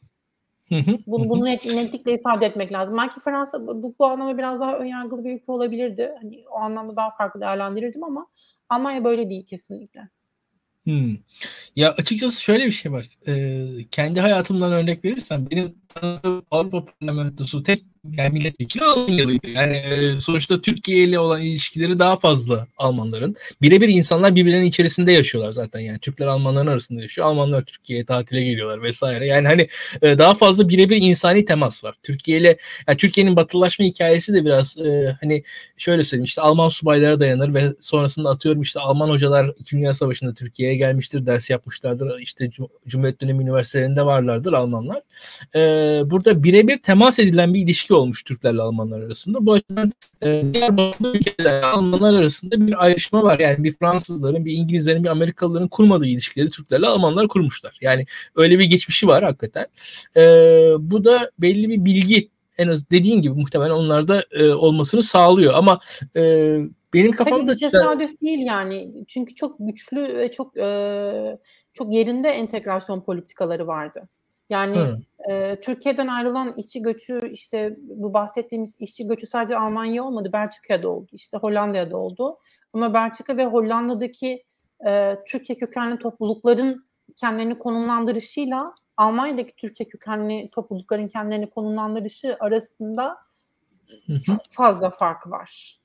Speaker 2: Bunu, bunu net, netlikle ifade etmek lazım. Belki Fransa bu, bu anlamda biraz daha önyargılı bir ülke olabilirdi. Hani o anlamda daha farklı değerlendirirdim ama Almanya böyle değil kesinlikle.
Speaker 1: Hmm. Ya açıkçası şöyle bir şey var. Ee, kendi hayatımdan örnek verirsem benim tanıdığım Avrupa Parlamentosu tek yani milletvekili Almanyalıydı. Yani e, sonuçta Türkiye ile olan ilişkileri daha fazla Almanların. Birebir insanlar birbirlerinin içerisinde yaşıyorlar zaten. Yani Türkler Almanların arasında yaşıyor. Almanlar Türkiye'ye tatile geliyorlar vesaire. Yani hani e, daha fazla birebir insani temas var. Türkiye ile yani Türkiye'nin batılılaşma hikayesi de biraz e, hani şöyle söyleyeyim işte Alman subaylara dayanır ve sonrasında atıyorum işte Alman hocalar 2. Dünya Savaşı'nda Türkiye'ye gelmiştir, ders yapmışlardır. İşte Cumhuriyet dönemi üniversitelerinde varlardır Almanlar. Burada birebir temas edilen bir ilişki olmuş Türklerle Almanlar arasında. Bu açıdan e, diğer batılı ülkeler Almanlar arasında bir ayrışma var. Yani bir Fransızların, bir İngilizlerin, bir Amerikalıların kurmadığı ilişkileri Türklerle Almanlar kurmuşlar. Yani öyle bir geçmişi var hakikaten. E, bu da belli bir bilgi en az dediğin gibi muhtemelen onlarda e, olmasını sağlıyor ama e, benim kafamda
Speaker 2: Tabii tesadüf değil yani. Çünkü çok güçlü ve çok e, çok yerinde entegrasyon politikaları vardı. Yani e, Türkiye'den ayrılan işçi göçü işte bu bahsettiğimiz işçi göçü sadece Almanya olmadı. Belçika'da oldu. işte Hollanda'da oldu. Ama Belçika ve Hollanda'daki e, Türkiye kökenli toplulukların kendilerini konumlandırışıyla Almanya'daki Türkiye kökenli toplulukların kendilerini konumlandırışı arasında çok fazla fark var.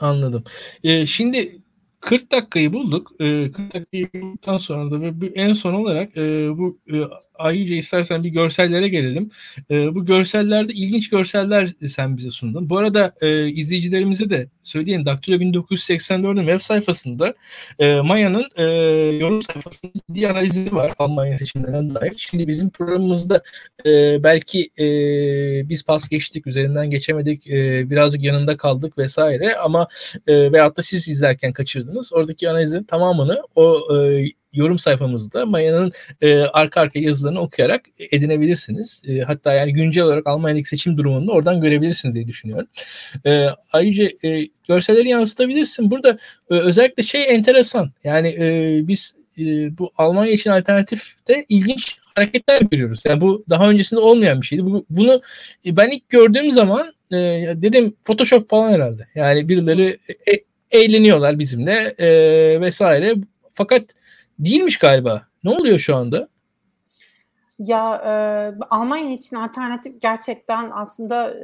Speaker 1: Anladım. Ee, şimdi 40 dakikayı bulduk. E, 40 dakikayı bulduktan sonra da en son olarak e, bu e, Ayyüce istersen bir görsellere gelelim. E, bu görsellerde ilginç görseller sen bize sundun. Bu arada e, izleyicilerimize de söyleyeyim. Daktilo 1984'ün web sayfasında e, Maya'nın e, yorum sayfasında ciddi analizi var Almanya seçimlerine dair. Şimdi bizim programımızda e, belki e, biz pas geçtik, üzerinden geçemedik, e, birazcık yanında kaldık vesaire ama e, veyahut da siz izlerken kaçırdınız. Oradaki analizin tamamını o e, yorum sayfamızda Maya'nın e, arka arka yazılarını okuyarak edinebilirsiniz. E, hatta yani güncel olarak Almanya'daki seçim durumunu da oradan görebilirsiniz diye düşünüyorum. E, ayrıca e, görselleri yansıtabilirsin. Burada e, özellikle şey enteresan. Yani e, biz e, bu Almanya için alternatifte ilginç hareketler görüyoruz. Yani bu daha öncesinde olmayan bir şeydi. Bu, bunu e, ben ilk gördüğüm zaman e, dedim Photoshop falan herhalde. Yani birileri e, eğleniyorlar bizimle e, vesaire. Fakat Değilmiş galiba. Ne oluyor şu anda?
Speaker 2: Ya e, Almanya için alternatif gerçekten aslında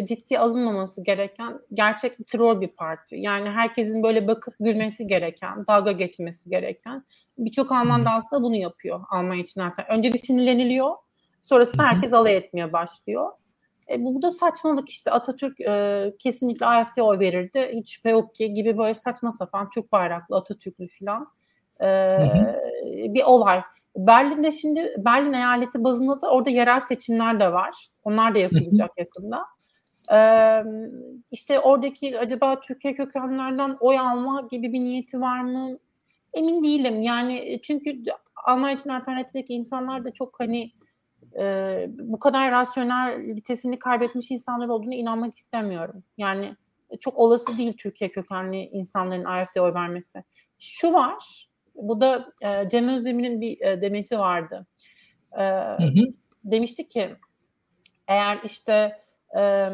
Speaker 2: e, ciddi alınmaması gereken gerçek troll bir parti. Yani herkesin böyle bakıp gülmesi gereken, dalga geçmesi gereken. Birçok Alman da aslında bunu yapıyor Almanya için alternatif. Önce bir sinirleniliyor, sonrasında herkes alay etmeye başlıyor. E, bu, bu da saçmalık işte Atatürk e, kesinlikle AFD oy verirdi. Hiç şüphe yok ki gibi böyle saçma sapan Türk bayraklı Atatürklü falan e, bir olay. Berlin'de şimdi Berlin eyaleti bazında da orada yerel seçimler de var. Onlar da yapılacak yakında. Ee, işte oradaki acaba Türkiye kökenlerden oy alma gibi bir niyeti var mı? Emin değilim. Yani çünkü Almanya için alternatifteki insanlar da çok hani e, bu kadar rasyonelitesini kaybetmiş insanlar olduğunu inanmak istemiyorum. Yani çok olası değil Türkiye kökenli insanların AFD oy vermesi. Şu var, bu da e, Cem Özdemir'in bir e, demeci vardı. E, hı hı. Demişti ki eğer işte e,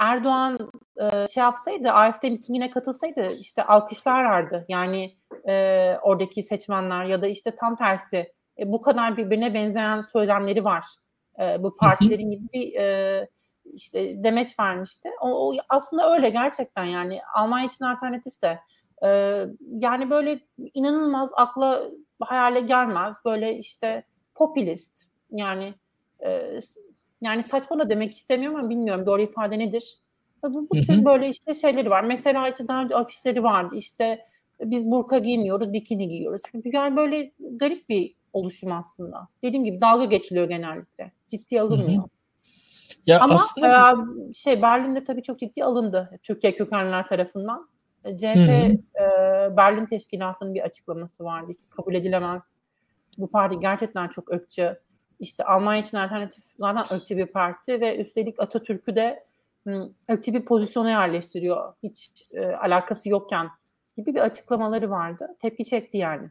Speaker 2: Erdoğan e, şey yapsaydı AFD mitingine katılsaydı işte alkışlarlardı. Yani e, oradaki seçmenler ya da işte tam tersi e, bu kadar birbirine benzeyen söylemleri var. E, bu partilerin gibi bir e, işte demeç vermişti. O, o aslında öyle gerçekten yani Almanya için alternatif de ee, yani böyle inanılmaz akla hayale gelmez. Böyle işte popülist yani e, yani saçma da demek istemiyorum ama bilmiyorum doğru ifade nedir. Bu, bu tür böyle işte şeyleri var. Mesela işte daha önce afişleri vardı. İşte biz burka giymiyoruz, bikini giyiyoruz. Yani böyle garip bir oluşum aslında. Dediğim gibi dalga geçiliyor genellikle. Ciddi alınmıyor. Hı hı. Ya Ama aslında... e, şey Berlin'de tabii çok ciddi alındı Türkiye kökenliler tarafından. CHP e, Berlin Teşkilatı'nın bir açıklaması vardı. İşte kabul edilemez. Bu parti gerçekten çok ırkçı. İşte Almanya için alternatif zaten ırkçı bir parti ve üstelik Atatürk'ü de ırkçı bir pozisyona yerleştiriyor. Hiç e, alakası yokken gibi bir açıklamaları vardı. Tepki çekti yani.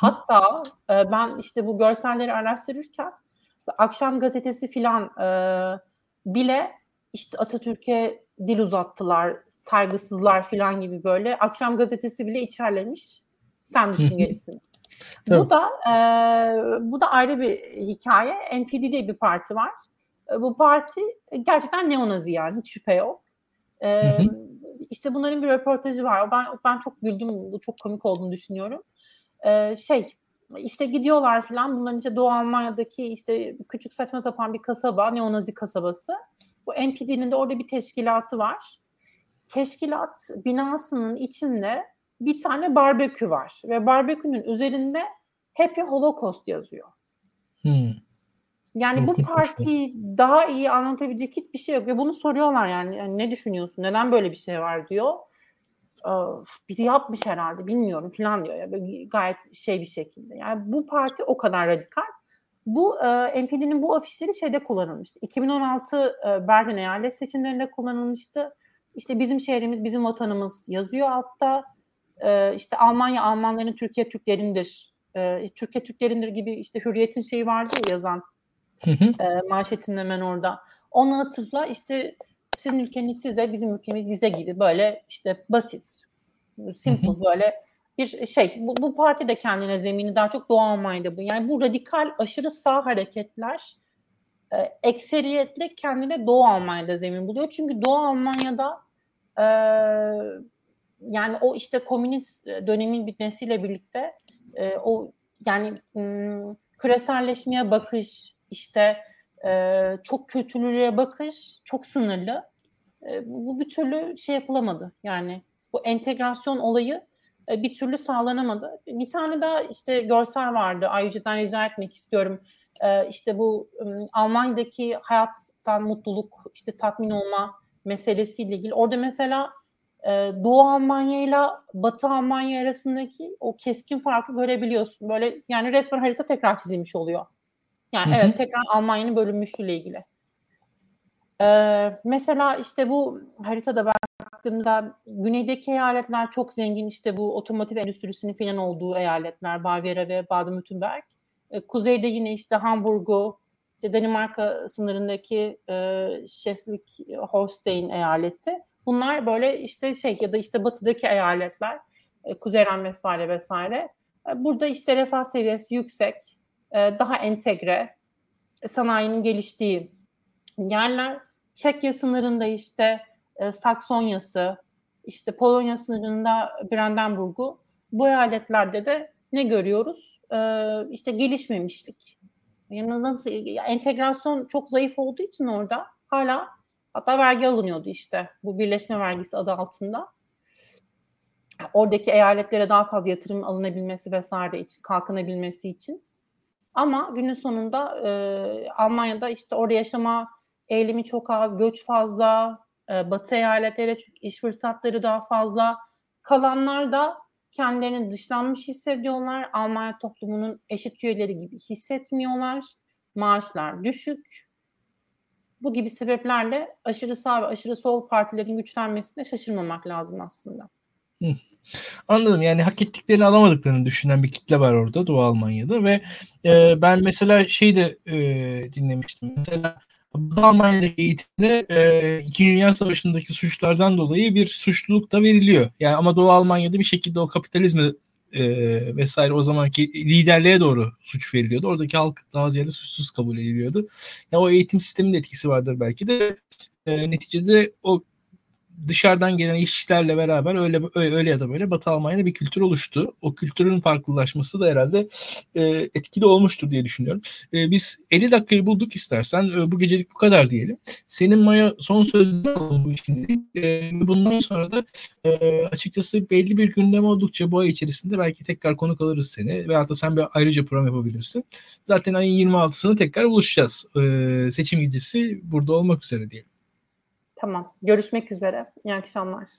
Speaker 2: Hatta e, ben işte bu görselleri araştırırken akşam gazetesi filan e, bile işte Atatürk'e dil uzattılar, saygısızlar filan gibi böyle. Akşam gazetesi bile içerlemiş. Sen düşün gerisini. bu da e, bu da ayrı bir hikaye. NPD diye bir parti var. E, bu parti gerçekten neonazi yani hiç şüphe yok. E, İşte bunların bir röportajı var. Ben ben çok güldüm. Bu çok komik olduğunu düşünüyorum. E, şey işte gidiyorlar falan. Bunların işte Doğu Almanya'daki işte küçük saçma sapan bir kasaba, neonazi kasabası. Bu NPD'nin de orada bir teşkilatı var. Teşkilat binasının içinde bir tane barbekü var ve barbekünün üzerinde Happy Holocaust yazıyor. Hmm. Yani bu partiyi daha iyi anlatabilecek hiçbir şey yok ve bunu soruyorlar yani, yani ne düşünüyorsun neden böyle bir şey var diyor. Ee, biri yapmış herhalde bilmiyorum falan diyor ya böyle gayet şey bir şekilde. Yani bu parti o kadar radikal. Bu e, NPD'nin bu afişleri şeyde kullanılmıştı. 2016 e, Berlin eyalet seçimlerinde kullanılmıştı. İşte bizim şehrimiz, bizim vatanımız yazıyor altta. E, işte Almanya Almanların Türkiye Türklerindir. E, Türkiye Türklerindir gibi işte Hürriyet'in şeyi vardı ya yazan. Hı hı. E, manşetinin hemen orada. Onu hatırla işte sizin ülkeniz size, bizim ülkemiz bize gibi böyle işte basit, simple hı hı. böyle bir şey. Bu, bu parti de kendine zemini daha çok Doğu Almanya'da bu. Yani bu radikal aşırı sağ hareketler e, ekseriyetle kendine Doğu Almanya'da zemin buluyor. Çünkü Doğu Almanya'da e, yani o işte komünist dönemin bitmesiyle birlikte e, o yani m, küreselleşmeye bakış işte e, çok kötülüğe bakış çok sınırlı. E, bu bir türlü şey yapılamadı. Yani bu entegrasyon olayı e, bir türlü sağlanamadı. Bir tane daha işte görsel vardı. Ayrıcadan rica etmek istiyorum. E, işte bu Almanya'daki hayattan mutluluk, işte tatmin olma meselesiyle ilgili. Orada mesela e, Doğu Almanya ile Batı Almanya arasındaki o keskin farkı görebiliyorsun. Böyle yani resmen harita tekrar çizilmiş oluyor. Yani Hı-hı. evet tekrar Almanya'nın bölünmüşlüğüyle ilgili. Ee, mesela işte bu haritada baktığımızda güneydeki eyaletler çok zengin işte bu otomotiv endüstrisinin falan olduğu eyaletler Bavyera ve Baden-Württemberg. Ee, kuzeyde yine işte Hamburg'u, işte Danimarka sınırındaki e, Schleswig-Holstein eyaleti. Bunlar böyle işte şey ya da işte batıdaki eyaletler, e, Kuzey Ren-Westfalya vesaire. E, burada işte refah seviyesi yüksek, e, daha entegre, e, sanayinin geliştiği yerler. Çekya sınırında işte e, Saksonya'sı, işte Polonya sınırında Brandenburg'u bu eyaletlerde de ne görüyoruz? E, işte gelişmemişlik. Yani entegrasyon çok zayıf olduğu için orada hala hatta vergi alınıyordu işte bu birleşme vergisi adı altında. Oradaki eyaletlere daha fazla yatırım alınabilmesi vesaire için kalkınabilmesi için. Ama günün sonunda e, Almanya'da işte orada yaşama eğilimi çok az, göç fazla, e, batı eyaletlere çünkü iş fırsatları daha fazla. Kalanlar da kendilerini dışlanmış hissediyorlar. Almanya toplumunun eşit üyeleri gibi hissetmiyorlar. Maaşlar düşük. Bu gibi sebeplerle aşırı sağ ve aşırı sol partilerin güçlenmesine şaşırmamak lazım aslında.
Speaker 1: Anladım. Yani hak ettiklerini alamadıklarını düşünen bir kitle var orada Doğu Almanya'da ve e, ben mesela şey de e, dinlemiştim. Mesela Almanya'daki eğitimde e, İkinci Dünya Savaşı'ndaki suçlardan dolayı bir suçluluk da veriliyor. Yani ama Doğu Almanya'da bir şekilde o kapitalizmi e, vesaire o zamanki liderliğe doğru suç veriliyordu. Oradaki halk daha ziyade suçsuz kabul ediliyordu. Yani o eğitim sisteminin etkisi vardır belki de. E, neticede o dışarıdan gelen işçilerle beraber öyle öyle ya da böyle Batı Almanya'da bir kültür oluştu. O kültürün farklılaşması da herhalde e, etkili olmuştur diye düşünüyorum. E, biz 50 dakikayı bulduk istersen e, bu gecelik bu kadar diyelim. Senin Maya son alalım bu şimdi. E, bundan sonra da e, açıkçası belli bir gündem oldukça bu ay içerisinde belki tekrar konuk alırız seni veya da sen bir ayrıca program yapabilirsin. Zaten ayın 26'sını tekrar buluşacağız. E, seçim gecesi burada olmak üzere diyelim.
Speaker 2: Tamam. Görüşmek üzere. İyi akşamlar.